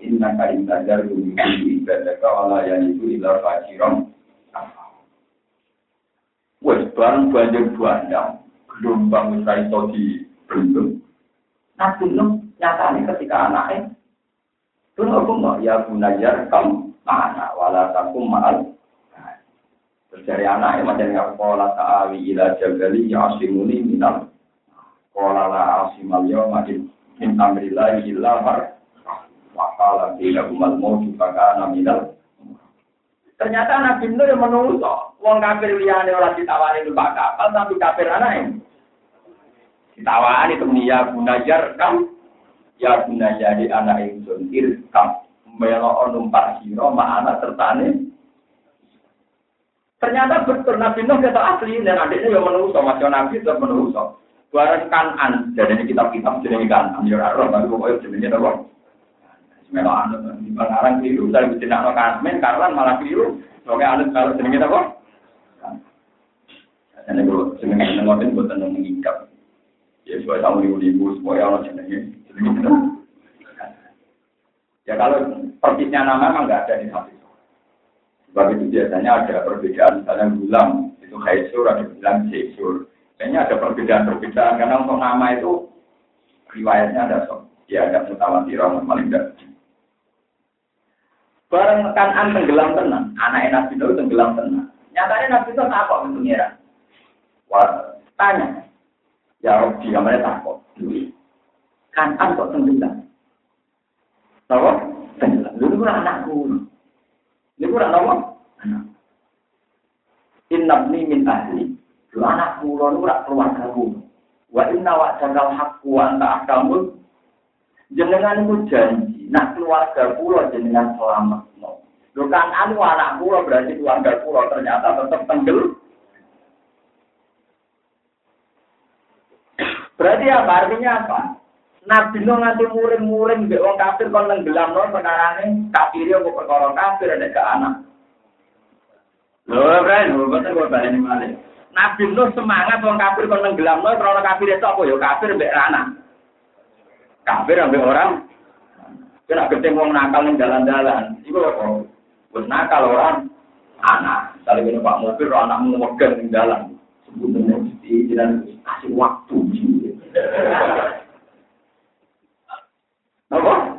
Inna ka intajar dumiku ibadaka wala yaniku ila fajirom wes bareng banjir bandang gelombang usai iso di bendung Nabi Nuh nyatanya ketika anaknya itu ngomong ya gunajar kam mana wala takum ma'al dari anak yang macam nggak pola ta'awi ila jabali ya asimuni minal pola la asimal yo makin min amrillah illa mar wakala bila umal mau juga kana minal. Ternyata Nabi Nuh yang menunggu wong kafir liane orang ditawari numpak kapal tapi kafir anak yang ditawari itu ya gunajar kam ya gunajar di anak ingsun irkam melo numpak siro ma anak tertane Ternyata betul Nabi Nuh kita asli dan adiknya yang menungso, macam Nabi itu menungso. Barang kanan, jadi ini kitab-kitab jadi kanan, ya roh, tapi pokoknya jenisnya apa? Memang anut, di Bangarang keliru, dari tidak no kasmen, karena malah keliru. Oke, anut kalau jenisnya apa? Jadi kalau jenisnya ngotin buat tenang mengikat. Ya, supaya sama ribu-ribu, supaya orang jenisnya. Ya kalau persisnya nama memang nggak ada di hati. Sebab itu biasanya ada perbedaan, misalnya gulam itu haisur, ada bilang jaisur. Kayaknya ada perbedaan-perbedaan, karena untuk nama itu riwayatnya ada so. Ya ada mutawatir, paling tidak. Bareng an tenggelam tenang, anak Nabi itu tenggelam tenang. Nyatanya Nabi apa bentuknya? Wah, tanya. Ya Rabbi, kamarnya takut. an kok tenggelam? Tahu? Tenggelam. Dulu anakku. Ini kurang apa? Innabni min ahli. Lu anak kula niku ora keluargaku. Wa inna wa jagal haqqu wa anta ahkamul. Jenengan iku janji, nak keluarga kula jenengan selamat. Lho kan anu anak kula berarti keluarga kula ternyata tetap tenggel. Berarti apa? Artinya apa? Nabi Nuh nganti muring-muring mbek wong kafir kon nenggelam no perkarane kafir yo perkara kafir ada ke anak. Lho, Bren, boten kok baleni malih. Nabi Nuh semangat wong kafir kon nenggelam no perkara kafir itu apa yo kafir mbek anak. Kafir ambek orang kena gede wong nakal ning dalan-dalan. Iku apa? Wis nakal orang anak. Kalau ini Pak Mobil, anakmu megang ning dalan. Sebetulnya, jangan kasih waktu. Apa?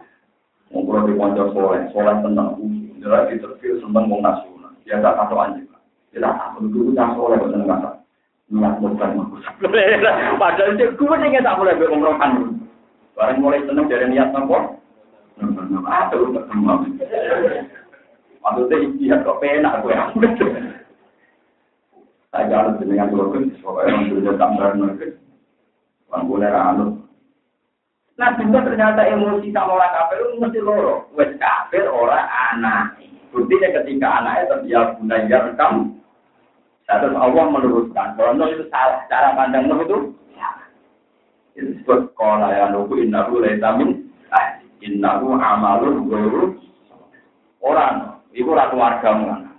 Di soleh, soleh tenang, jelas di terfil mau nasional. Ya tak anjing. Ya tak tahu dulu tak soleh nggak tak. Padahal gue nih tak boleh berumrohkan. Barang mulai seneng dari niat nopo. Maksudnya iya kok penak gue. Dengan dua pun, pokoknya orang tambah nanti. Orang boleh. Nah, juga ternyata emosi sama orang kafir itu mesti loro. Wes kafir orang anak. Buktinya ketika anaknya terbiak belajar rekam, terus Allah meluruskan. Kalau itu salah, cara pandang Nuh itu Itu disebut kola ya nuhu innahu ah innahu amalun guru orang itu ratu warga mana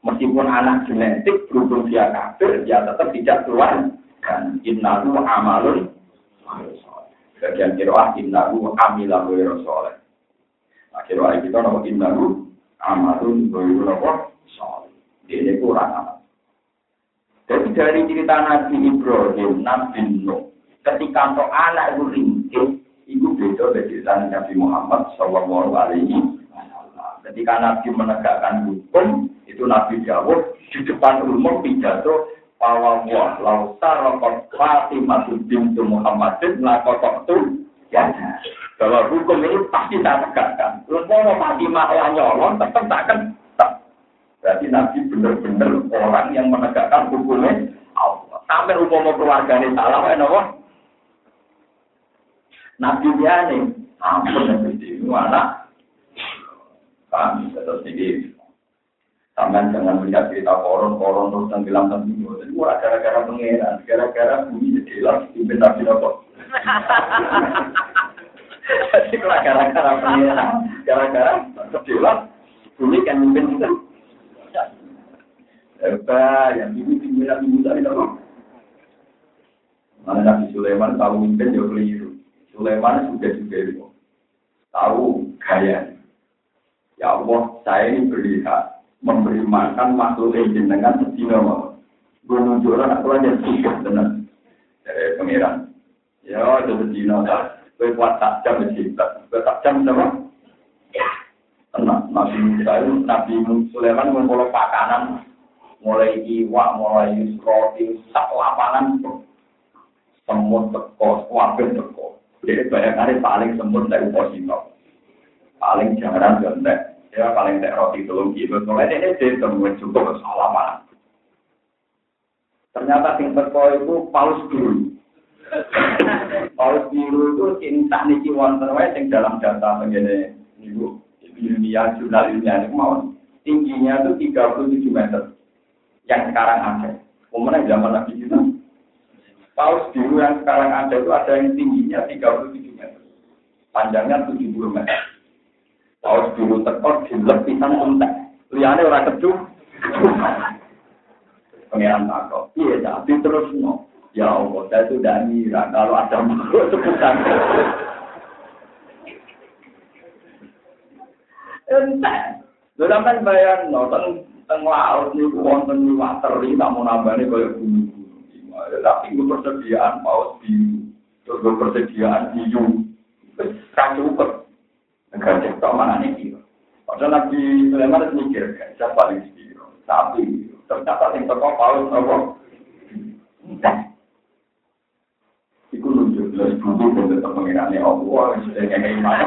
meskipun anak genetik berhubung dia kafir dia tetap tidak keluar dan innahu amalun Bagian kiroah innahu amila ghairu soleh. Nah kiroah kita nama innahu amalun apa? Soleh. Ini kurang amat. Jadi dari cerita Nabi Ibrahim, Nabi Nuh, ketika untuk anak itu ringkih, itu beda dari cerita Nabi Muhammad Shallallahu Alaihi. Ketika Nabi menegakkan hukum, itu Nabi Dawud di depan umum pidato bahwa wah lausa rokok Fatimah bintu Muhammadin lakotok tuh ya bahwa hukum ini pasti tak tegakkan. Terus mau Fatimah yang nyolong tetap tak kan Berarti Nabi benar-benar orang yang menegakkan hukumnya Allah. Sampai umum keluarganya salah, ya nopo. Nabi dia nih, ampun Nabi di mana? Kami tetap sedih. Sampai jangan melihat cerita koron-koron terus tenggelam tenggelam. Jadi murah gara-gara pengeran, gara-gara bumi jadilah pimpin Nabi nopo. Jadi gara-gara pengeran, gara-gara jadilah bumi kan pimpin kita. Hebat, yang ini pimpinan ibu tadi dong. Mana Nabi Sulaiman tahu mimpin jauh keliru. Sulaiman sudah juga itu. Tahu gaya. Ya Allah, saya ini berlihat memberi makan makhluk yang dengan sedina mau. Gue nunjuk aku aja suka tenang dari pangeran. Ya, itu sedina tak. Gue kuat tak jam mencipta. Gue tak jam sama. Tenang, Nabi Musa Nabi Sulaiman ngumpul pakanan mulai iwak, mulai roti, sak lapangan semut teko, wabil teko. Jadi bayangannya paling semut dari posito, paling jarang jontek, ya paling tak roti telung kilo. Soalnya ini dia semua cukup salaman. Ternyata sing teko itu paus dulu. paus biru itu cinta niki wonten wae sing dalam data begini ibu ilmiah jurnal ilmiah ini mau tingginya itu 37 meter yang sekarang ada. Umumnya zaman Nabi kita. Paus biru yang sekarang ada itu ada yang tingginya 37 meter. Panjangnya 70 meter. Paus biru tekor jilek pisang entek. Liane orang kecuh. Pengiran takut. Iya, tapi terus no. Ya Allah, saya sudah ngira kalau ada makhluk sebutan. Entek. Lalu sampai bayar, no, teng laut niku wonten liwat teri tak mau nambani kaya gunung-gunung. Tapi gue persediaan paus biru, terus gue persediaan kan cukup. Negara cipta mana nih Padahal Nabi Sulaiman harus mikir, siapa paling sapi, ternyata yang teko paus apa? Iku nunjuk jelas dan tetap mengenai Allah, sudah ngekei mana.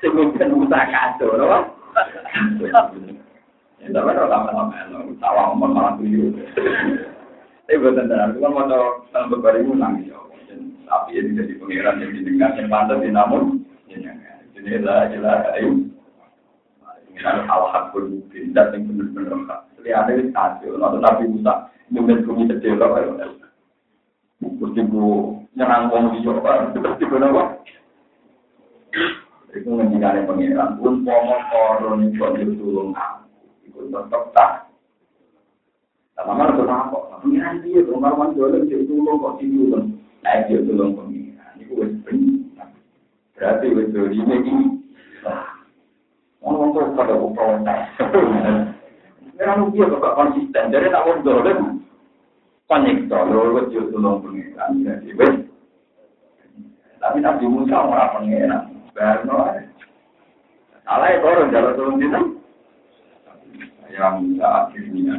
Mungkin usaha kacau, loh. Ya, tapi kalau lama-lama. Tapi kan mau dalam beberapa ribu nangis ya. Tapi ya tidak di pengiran yang didengar yang pantas di namun, jadi lah jelas. Pengiran hal-hal dan yang benar-benar hak. Jadi ada hasil, atau Nabi Musa bu nyerang mana koron tulung aku tetap tak. Itu apa? Pengiran dia, pengaruan dolen dia tulung kok tidur. Naik dia tulung pengiran. Itu wes. Berarti wes ini ini. Orang tuh pada protes. Dia kok konsisten. Jadi tak. Konektor, lalu dia tulung pengiran. Jadi wes. Tapi Nabi Musa orang pengiran. Baru Salah itu orang jalan turun di yang bisa akhirnya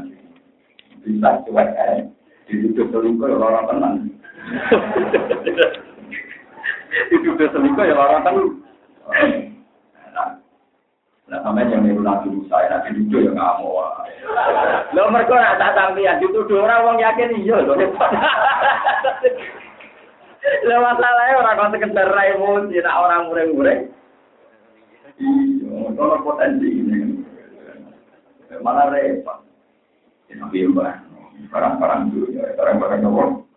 bisa cuek eh dituduh selingkuh orang tenang dituduh selingkuh ya orang tenang Nah, sampai yang niru Nabi Musa, Nabi Dudu ya nggak mau. Lo mereka nak tak sampean dituduh orang wong yakin iya loh. Lo masalahnya orang kau sekedar emosi, nak orang mureng-mureng. Iya, kalau potensi ini malah repot. Tapi barang-barang dulu, barang-barang nopo.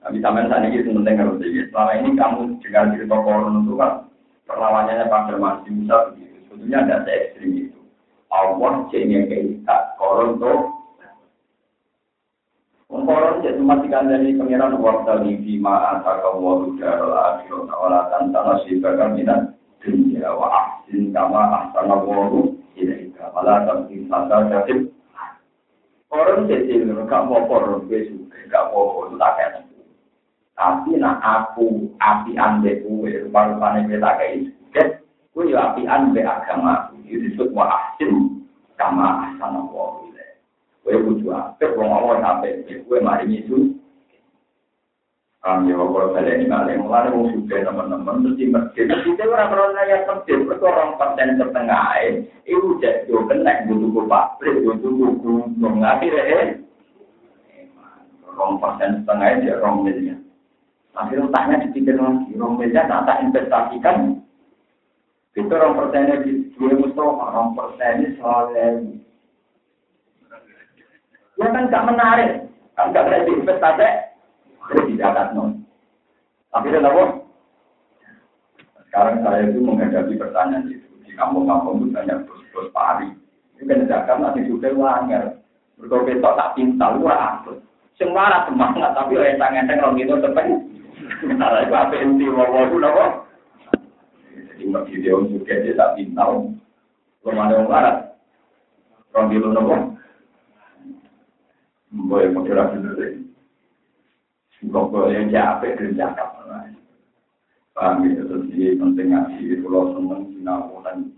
Tapi sampai saat ini penting harus jadi. Selama ini kamu dengar cerita koron itu kan perlawanannya pada masih bisa begitu. Sebetulnya ada se ekstrim itu. Allah jadi kita koron tuh. Koron jadi matikan dari pengiran waktu di bima antara kamu darul akhirat awalatan tanah sibakan minat dunia wa ahsin kama ahsana wahu ilaika malah tapi masa jadi Koron jadi gak mau koron gue gak mau itu tak kayak Tapi nak aku api ande gue rupa-rupanya tak kayak itu. Gue ya api ande agama itu disebut wa ahsin kama asana wa Gue butuh apa? Gue ngomong apa? Gue mari itu kami kalau saya ini malah mulai mau suka teman-teman di masjid. Kita orang orang yang masjid itu orang persen setengah itu jadi kena butuh bapak, butuh buku, mengakhir Orang persen setengah dia orang miliar. Akhirnya tanya dipikir lagi, miliar tak tak investasikan. Itu orang persennya di dua Mustafa, orang persennya soalnya. Ya kan gak menarik, kan gak berarti investasi. Tidak non. Tapi ada apa? Sekarang saya itu menghadapi pertanyaan itu. Di kampung-kampung itu banyak bos-bos pari. Ini kan zakat masih sudah wanger. Berkau tak pintal, lu apa? Semua semangat, tapi oleh tangan-tangan orang itu tepen. Karena itu apa inti wawo itu apa? Jadi mbak video juga dia tak pintal. Belum ada orang larat. Orang itu apa? Boleh model bener Kok boleh capek kerja kapal Paham ya, terus ini penting ngaji, kalau seneng sinau dan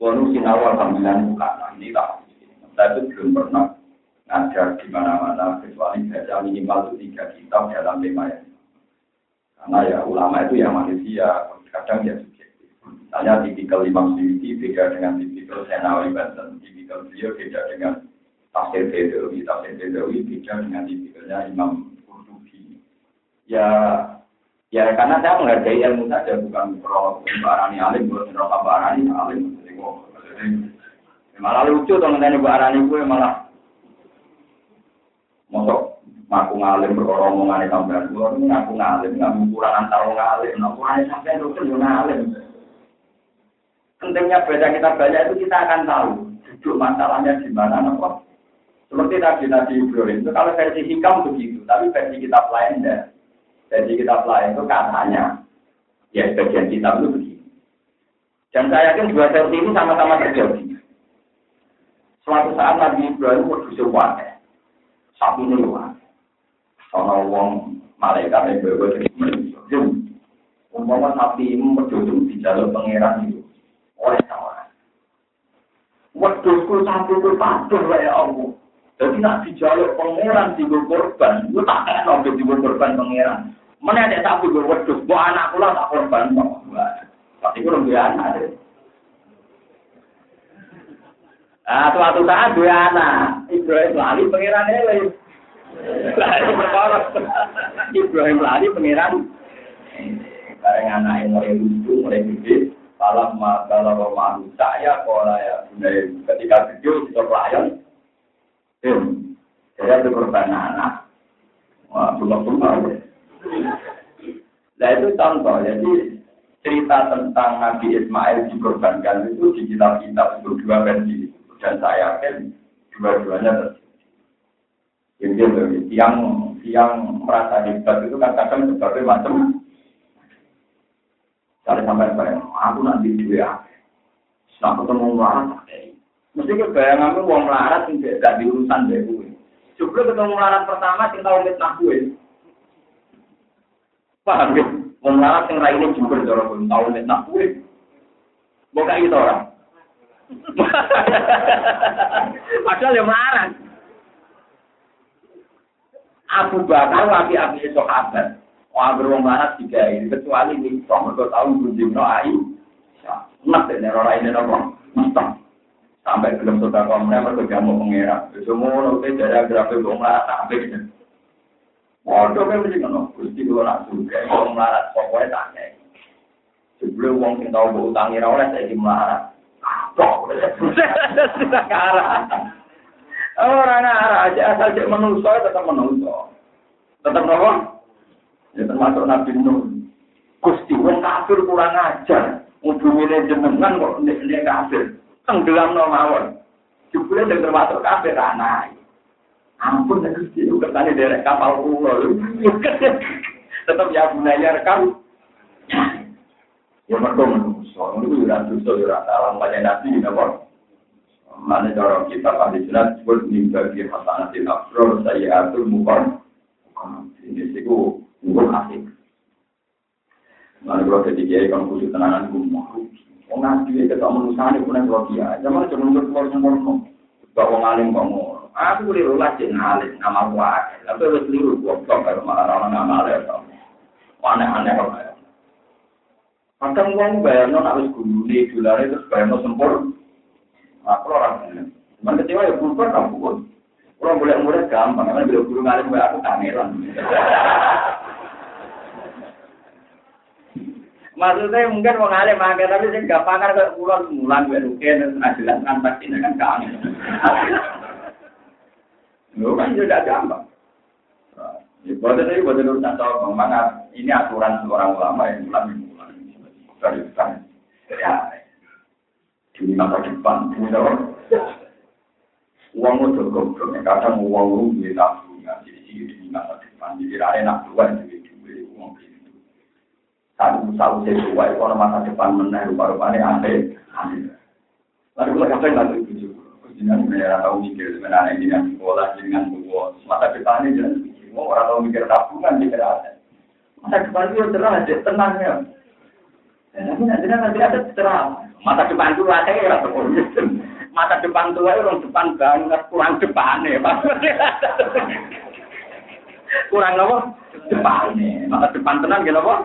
kalau sinau alhamdulillah bukan, ini tak. Saya itu belum pernah ngajar di mana-mana, kecuali baca minimal itu tiga kitab dalam tema yang Karena ya ulama itu ya manusia, kadang ya subjektif. Misalnya tipikal Imam Syuuti beda dengan tipikal Senawi Banten, tipikal beliau beda dengan tafsir Bedawi, tafsir Bedawi beda dengan tipikalnya Imam ya ya karena saya menghargai ilmu saja bukan pro barani alim bukan pro barani alim. Malah lucu ngenteni barani gue malah. Mosok ngaku ngalim berkorong omongan sampean gue ngaku ngalim ngaku kurang antar ngalim nah kurang sampean itu kan ngalim pentingnya baca kita banyak itu kita akan tahu duduk masalahnya di mana apa seperti tadi Nabi Ibrahim itu kalau versi hikam begitu tapi versi kitab lain enggak jadi kita lain itu katanya, ya bagian kitab itu begini. Dan saya yakin dua versi ini sama-sama terjadi. Suatu saat Nabi Ibrahim berdusur wadah. Sapi ini Soalnya uang malaikat yang bawa manusia. Umpama sapi berdusur di jalur pangeran itu. Oleh sama. Wedusku sapi itu patuh ya Allah. Jadi nak dijaluk pangeran di korban, itu tak enak di korban pangeran. Mana ada sapi gue wedus, gue anak pula tak korban kok. Pasti gue lebih anak. Ah, suatu saat dua anak, Ibrahim lali pangeran Berkorok. Ibrahim lali pangeran. Bareng yang mulai lucu, mulai gede. Malam kalau rumah saya, kalau ya ketika video itu pelayan, saya itu korban anak. Wah, bunga-bunga. Nah itu contoh, jadi cerita tentang Nabi Ismail dikorbankan itu di kitab-kitab itu dua versi. Dan saya yakin dua-duanya terjadi. Jadi yang yang merasa hebat itu kan kadang berbagai macam. Cari sampai bayang, aku nanti dua. Nah, ketemu melarat, mesti kebayangan uang melarat tidak di urusan deh gue. Coba ketemu melarat pertama, sing tahu fitnah gue. Paham ya? Mau melarat yang lainnya juga pun tahu nih nak kue. Mau kayak gitu orang. Padahal yang melarat. Aku bakal api-api sahabat. Wah beruang melarat tiga ini kecuali ini sama dua tahun belum ai. Nak deh orang ini nopo. Mustang. Sampai belum sudah kamu mereka jamu pengira. Semua nanti dari grafik melarat sampai gitu. Waduh, kan mesti ngono. Gusti kula nak suka, wong melarat pokoke tak. Sebelum wong sing tau mbok utangi ra oleh saiki melarat. Kok Orang arah aja asal cek menungso tetap menungso. Tetap nopo? Ya termasuk Nabi Nuh. Gusti wong kafir kurang ajar. Ngubungine jenengan kok nek kafir. Tenggelam no mawon. Jebule termasuk kafir anak. Ampun ya Gusti, kertane derek kapal kula. Tetap ya bunaya rekam. Ya mergo menungso, ora dosa ya ora salah banyak nabi napa. Mana cara kita pada jelas disebut mimba di hasanatil afrol saya atur mukon. Ini sih gua gua asik. Mana kalau ketika kan khusus tenangan gua mau. Wong nabi kita manusia ini punya kalau dia. Zaman cuma untuk keluar semua Bawa ngalim kamu. Aku boleh rulas jadi ngalim nama gua. Tapi harus keliru gua kalau malah orang nama ngalim. Aneh-aneh kok. Kadang uang bayar non harus guru nih, dollar itu bayar non sempur. Aku orang. Cuman kecewa ya berubah kamu pun. Orang boleh murid gampang, karena bila guru ngalim bayar aku kangeran. Maksudnya mungkin mau ngalim makan, tapi saya nggak makan ke pulau semulan gue rukin, jelas kan pasti kan kangen. Lu kan juga gampang. Buat itu, buat itu urusan tahu, ini aturan seorang ulama yang ulama dari depan. Ya, di masa depan, ini. Uang itu goblok, kadang uang itu tabungan, jadi di masa depan, jadi ada nak dua, jadi dua uang itu. Satu satu sesuai, kalau masa depan menang, rupa-rupanya aneh. Lalu kalau kapan nanti tujuh, jangan mereka tahu mikir sebenarnya dengan sekolah, dengan buah, masa depannya jangan mikir, orang tahu mikir tabungan, mikir ada. Masa depan itu terang, tenangnya. Tapi nanti nanti ada terang. Mata depan itu ada ya Mata depan tua itu orang depan banget, kurang depan ya, kurang apa? Depan. Mata depan tenang gitu apa?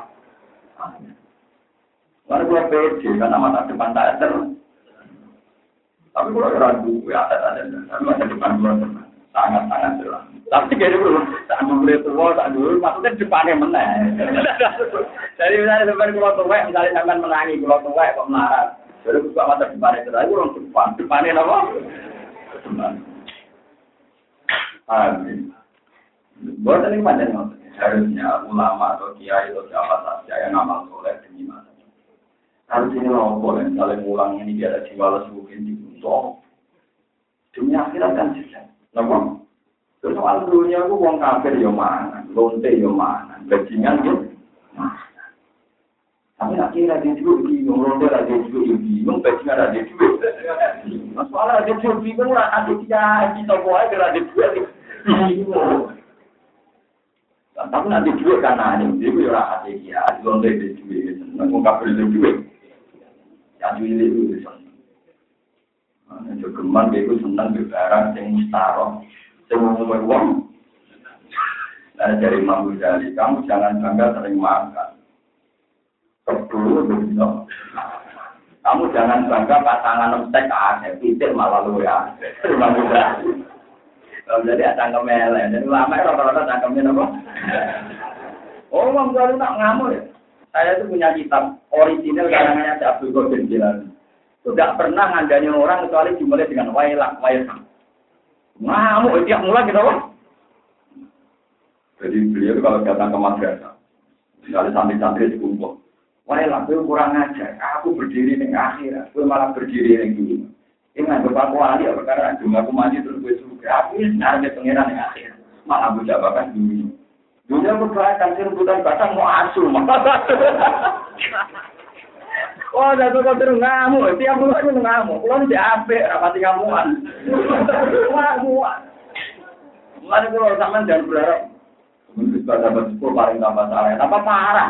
Lalu gue pede karena mata depan tak ter. Tapi gue ragu, ya ada ada. Mata depan gue sangat sangat jelas. Tapi kayak dulu, tak dulu tua, tak dulu, maksudnya depannya menang. Jadi misalnya depan kalau tua, misalnya sampai menangi kalau tua kok marah. Jadi buka mata depannya itu, aku orang depan, depannya apa? Depan. Amin. Buat ini macam harusnya ulama atau kiai atau siapa saja yang amal soleh demi masa. Harus ini loh, boleh saling ulang ini biar ada jiwa lesu mungkin dibunuh. Demi akhirat kan jelas. Napa? Terus soal dunia aku wong kafir yo mana, lonte yo mana, bajingan yo mana. Tapi nak kira dia juga bingung, lonte lah dia juga bingung, bajingan lah dia juga. Masalah dia juga bingung ada dia kita kira dia juga bingung. Tapi nanti duit aneh, dia juga orang hati dia, lonte dia juga, wong kafir dia juga. Ya itu. Itu geman itu senang di barang yang mustaroh, yang ngomong uang. Nah dari Imam Ghazali, kamu jangan bangga sering makan. Kedua begitu. Kamu jangan bangga pasangan nemsek ada, pikir malah lu ya. Imam Ghazali. Jadi ada kemele, jadi lama rata-rata cangkemnya apa? Oh, Imam Ghazali tak ngamuk ya. Saya itu punya kitab original karangannya Abdul Qadir Jilani tidak pernah ngandani orang kecuali dimulai dengan wailak, wailak. Ngamuk, tiap mulai gitu loh. Jadi beliau kalau datang ke madrasah, misalnya santri-santri di kumpul, wailak, gue kurang ajar, aku berdiri di akhir, gue malah berdiri di dulu. Ini nggak aku wali, karena cuma aku mandi terus gue suruh, aku ini sebenarnya pengiran di akhir, malah gue jabakan dulu. Dunia berdoa kan sih rebutan batang mau asuh, Oh, kau terus ngamuk, tiap bulan itu ngamuk. Kalau di apa, rapati ngamuan. Ngamuan. Mulai kalau sama jangan berharap. Mungkin dapat sepuluh paling tambah salah, apa parah.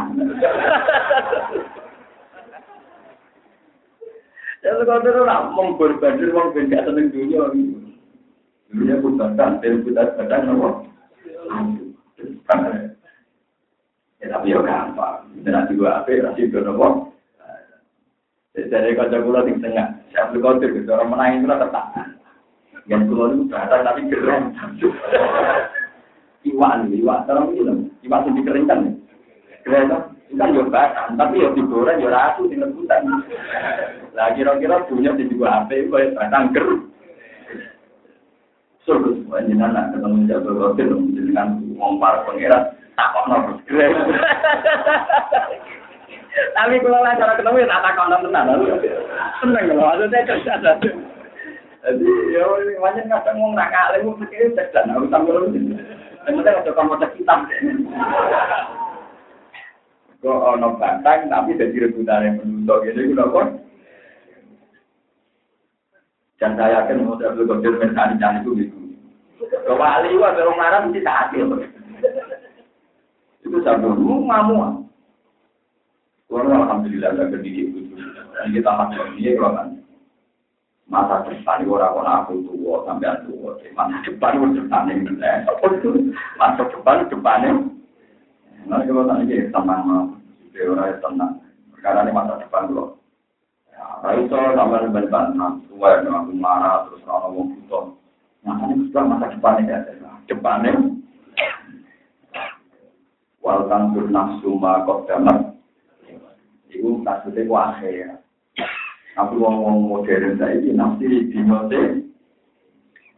Jatuh kau terus nak mengorbanir uang benda seneng dunia. Dunia bukan, dan bukan badan apa? Ya tapi ya gampang. Nanti gua apa, nanti gua nopo. Jadi kalau kula di tengah, saya beli kontir gitu, orang menangin itu tetap. Yang kula itu bahasa tapi keren. Iwan, iwan, terang ini iwan itu dikeringkan. Keren itu kan yo bahkan, tapi yo digoreng yo ratu di rebutan. Lah kira-kira punya di dua HP, kayak batang ger. Suruh panjenengan ketemu Jabal Qadir dengan wong para pangeran tak kok nopo keren. Tapi kalau lah cara ketemu ya tak takon tenan. Seneng kalau maksudnya cerdas. Jadi ya banyak kadang ngomong nak kali mau pikir cerdas. Aku tampil lu. Kemudian ada kita. Kok ono bantang tapi jadi rebutan yang menuntuk gitu itu kok. Dan saya yakin mau saya beli kecil mentari itu gitu. Kalau itu ada orang Arab mesti tak Itu satu ngamu. Kalau alhamdulillah saya berdidik itu. Dan kita masuk ini kalau kan masa depan orang-orang aku tua sampai tua. Masa depan itu depan yang Masa depan depannya. Nah, kalau tadi tenang mau, orang tenang. Karena ini masa depan loh. Raiso sama dengan bantah, tua yang aku marah terus orang ngomong butuh. Nah ini sudah masa depannya ya, depannya. Walkan tur nafsu ma kok damat. Iku maksudnya ku akhir. Aku ngomong modern saya ini nafsi di note.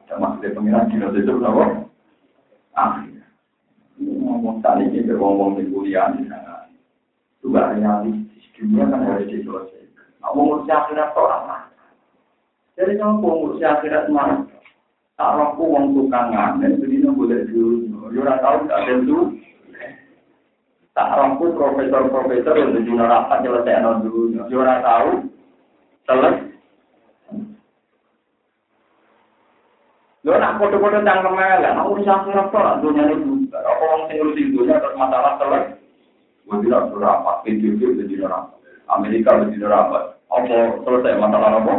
Ada maksudnya pengiran di note itu berapa? Akhir. Ngomong tadi ini ngomong di kuliah di sana. Juga realistis. Dunia kan harus diselesaikan. Aku ngurus akhirat orang. Jadi kamu ngurus akhirat mah. Tak rohku wong tukang ngamen, jadi dari dulu. Yura tahu tentu. Tak rohku profesor-profesor yang jadi neraka nyelesaikan dulu. Yura tahu. Selesai. Lo nak foto-foto tentang kemelan, aku bisa akhirat kok, dunia ini. Apa orang sing ngurusin dunia terus masalah selesai. Gue bilang sudah apa, PJJ jadi neraka. Amerika jadi neraka. apa selesai masalah apa?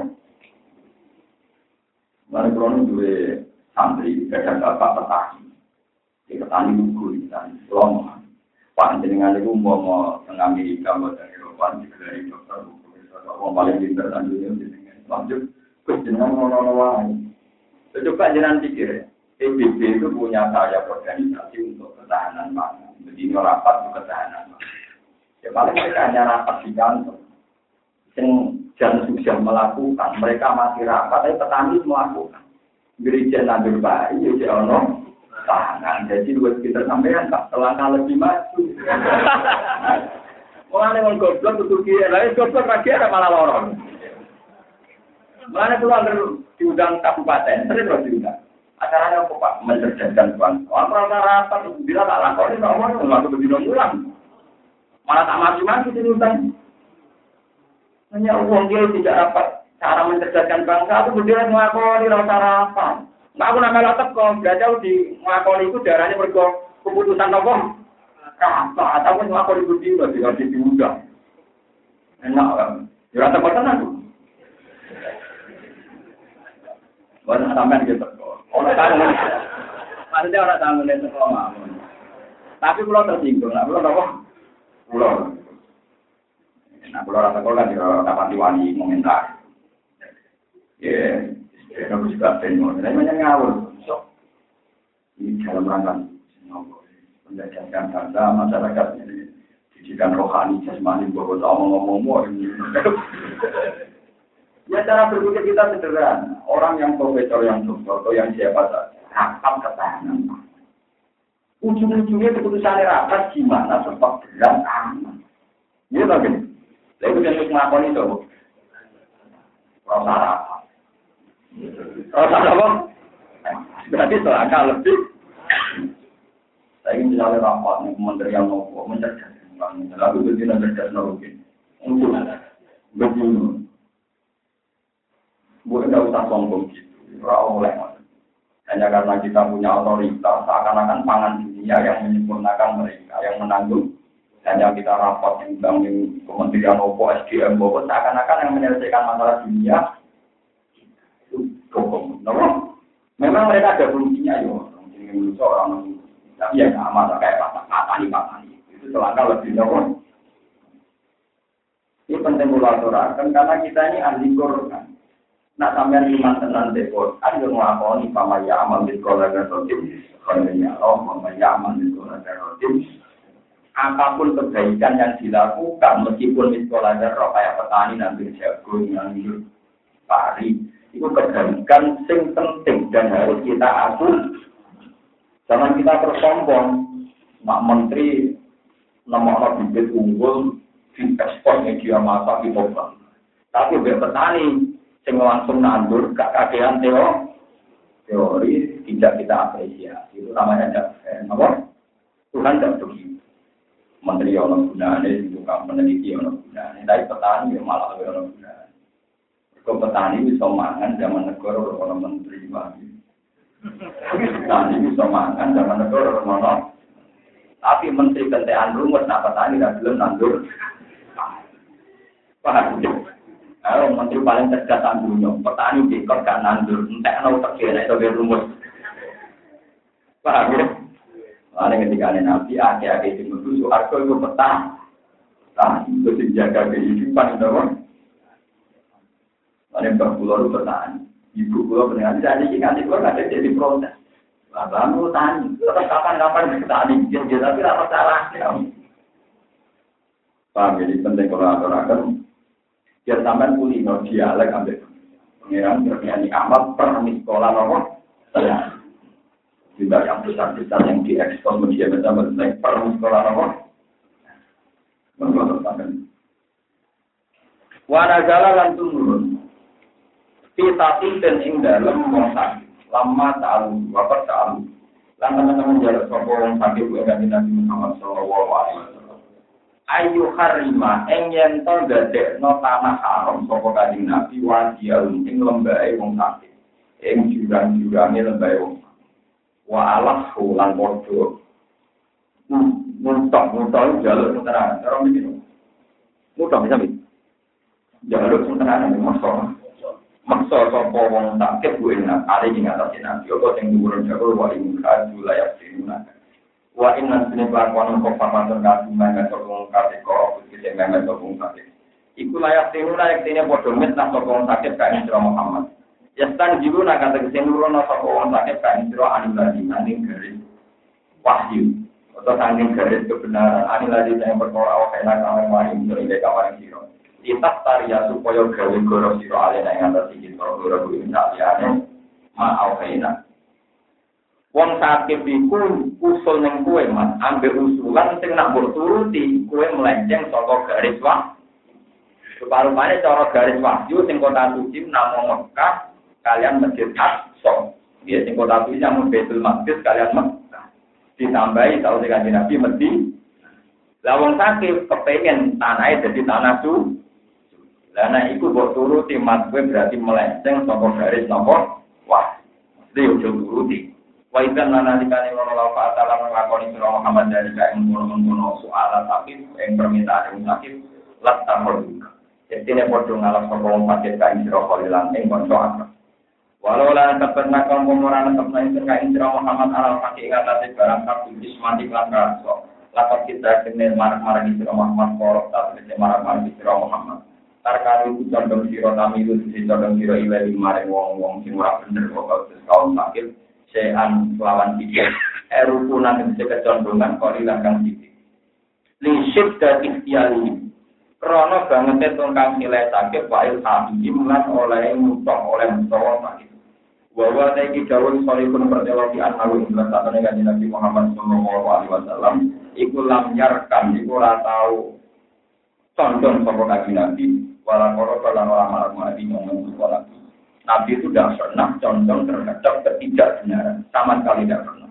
Mari kalau dua santri kadang bapak petani, petani di sana, lama. Pak jenengan itu mau mau tengah Amerika, mau dari Eropa, dari dokter, mau paling pintar dan dunia jenengan. Lanjut, terus jenengan mau nolong Coba jenengan pikir, EBB itu punya saya organisasi untuk ketahanan pangan. Jadi rapat untuk ketahanan pangan. Ya paling mereka hanya rapat di kantor yang jangan sudah melakukan, mereka masih rapat, tapi petani melakukan. Gereja nandur bayi, ya ono tangan. Jadi dua sekitar sampean tak selangkah lebih maju. Mulane wong goblok kudu kira, lha goblok lagi ada malah lorong. Mulane kula diundang kabupaten, sering lho diundang. Acaranya apa Pak? Mencerdaskan bangsa. Orang rata rapat, bila tak lakoni, tak ngomong, nggak begitu ngulang. Malah tak maju-maju diundang. Hanya uang dia tidak dapat cara mencerdaskan bangsa itu berdiri mengakoni rasa apa. Nggak aku nama kok, nggak jauh di mengakoni itu darahnya berko keputusan. Apa ataupun mengakoni berdiri berarti harus diundang. Enak kan? Ya rasa bosan aku. Bukan sampai gitu. Orang tahu. Maksudnya orang tahu nih sekolah. Tapi pulau tersinggung, nah pulau apa? Pulau. Nah, kalau rasa sekolah di kapan diwani komentar. Ya, ya, aku juga pengen. Tapi banyak ngawur. So, ini dalam rangka pendidikan bangsa masyarakat ini didikan rohani jasmani bahwa ngomong-ngomong ini. Ya cara berpikir kita sederhana. Orang yang profesor, yang dokter, atau yang siapa saja, rapat ketahanan. Ujung-ujungnya keputusan rapat gimana sebab berat aman. Iya tak Lha iku yen nglakoni itu. Rasa? Rasa apa? Berarti selangkah lebih. Saya ingin misalnya rapat nih kementerian nopo mencerdas. Lalu begini cerdas nopo Untuk begini. Bukan tidak usah sombong gitu. oleh hanya karena kita punya otoritas, seakan-akan pangan dunia yang menyempurnakan mereka, yang menanggung hanya kita rapat diundang di Kementerian Opo, SDM, bahwa seakan-akan yang menyelesaikan masalah dunia itu hukum. Memang mereka ada fungsinya ya, ini orang tapi ya sama kayak apa matani matani itu selangkah lebih jauh. Ini penting pula aturakan karena kita ini ahli Quran. Nah sampai lima tenan dekor, ada yang mengakoni pamaya amal di sekolah dan rotim, kalau ya Allah, pamaya amal di sekolah dan rotim, apa pun kebaikan yang dilakukan meskipun sekolah roh kayak petani nanti jagung yang pari itu kebaikan sing penting dan harus kita akui jangan kita tersombong. Mak menteri nomor bibit unggul di ekspor media masa di Bogor tapi biar petani sing langsung nandur gak kakean teo teori tidak kita apresiasi. Itu namanya apa Tuhan tidak begitu menteri ono gunane, tukang peneliti ono gunane, tapi petani ya malah ono gunane. Kok petani bisa mangan zaman negara orang menteri lagi. Petani bisa mangan zaman negara orang Tapi menteri kentean rumus, nah petani tidak belum nandur. Paham? Kalau menteri paling cerdas dunia, petani dikot kan nandur, entah nau terkira itu rumus. Paham ya? Lalu ketika ada nabi, akhir-akhir itu menuju harga itu petang. Nah, itu dijaga kehidupan itu Lalu yang berpulau itu petani. Ibu pulau dengan jadi itu kan ada jadi proses. Lalu tani, terus kapan-kapan petani, jadi tapi apa salah? Paham jadi penting kalau aturakan. Biar sampai kulino dialek ambil pengiran bernyanyi amat per sekolah nomor juga yang besar-besar yang diekspor media bersama naik per sekolah nomor Wanagala lan turun Kita dan ing dalam wong sakit. Lama ta'alu wapat ta'alu. Lan teman-teman jalan sopo wong sakit gue ganti Nabi Muhammad Sallallahu Alaihi Wasallam. Ayu harima ing yen to dadekno tanah haram sapa kanjeng Nabi ing lembahe wong sakit. Ing jurang-jurange lembahe wong wa alah lan padha. Muntok muntok jaluk tenan cara mikir mudah bisa jaluk tenan maksud maksa sapa wong sakit kuwi nak ari ing atas nabi. Apa sing dhuwur jago wa ing kaju layak sinuna wa inna sini kelakuan kok pamanten kasih mangga sapa kate kok kete mangga sapa kate iku layak sinuna nek dene padha met nak sapa wong sakit kae Sira Muhammad. Yastan jilu nak kata kesen nurono sapa wong sakit kae Sira anu lagi nanding garis wahyu. Atau sanging garis kebenaran. Anu lagi yang perkara awak enak kamar mari dari kamar sira Itas taria supaya gawe goro siro alena yang atas iki goro goro kuwi misalnya ma'au kaina. Wong sakit iku usul ning kue mas, ambil usulan sing nak mbok turuti, kue melenceng saka garis wah. Rupa-rupanya cara garis wahyu sing kota suci namung Mekah kalian Masjid Aqsa. Ya sing kota suci namung Baitul Maqdis kalian Mekah. Ditambahi tahu dengan Nabi mesti Lawang sakit kepengen tanahnya jadi tanah suci. Karena itu buat turuti mat gue berarti melenceng saka garis nopo wah. Mesti ojo turuti. Wa ikan nana dikani ngono la fa ta'ala nglakoni sira Muhammad dari kae ngono-ngono soal tapi yang permintaan yang sakit lat tamul. Jadi ini podo ngalap sapa wong sakit kae sira kholilan ing kanca akrab. Walau la tapna kaum pemoran tapna ing kae sira Muhammad ala fakih ngatasi barang kabul ismati lan raso. Lakat kita kenal marah-marah sira Muhammad korok tapi marah-marah sira Muhammad. Tarkani itu condong siro nami itu sisi condong siro ilah maring wong wong sing ora bener kok kalau kaum sakit sean lawan tiga eruku nanti bisa kecondongan kau hilang kang titik lisip dan ikhtiari. Krono banget tongkang nilai sakit wail kami lan oleh mutok oleh mutok sakit. Bahwa taiki jauh sorry pun berteologi anharu ikhlas satu Nabi Muhammad Sallallahu Alaihi Wasallam iku lam ratau condong sopo kaji Nabi Walau koro kalau orang malam mati ngomong sekolah. Nabi itu tidak pernah condong terhadap ketidakbenaran, sama sekali tidak pernah.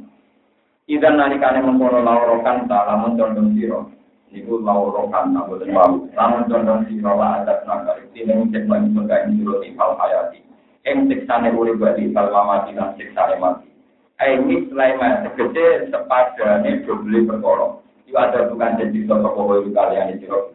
Idan kalian mengkono laurokan tak lamun condong siro. Niku laurokan tak boleh mau. Lamun condong siro lah ada naga itu yang cek lagi berkait siro di hal hayati. Yang siksane urip badi hal mati dan siksane mati. Ini selain segede sepadane dobeli perkara. Itu ada bukan jadi sosok pokok kalian itu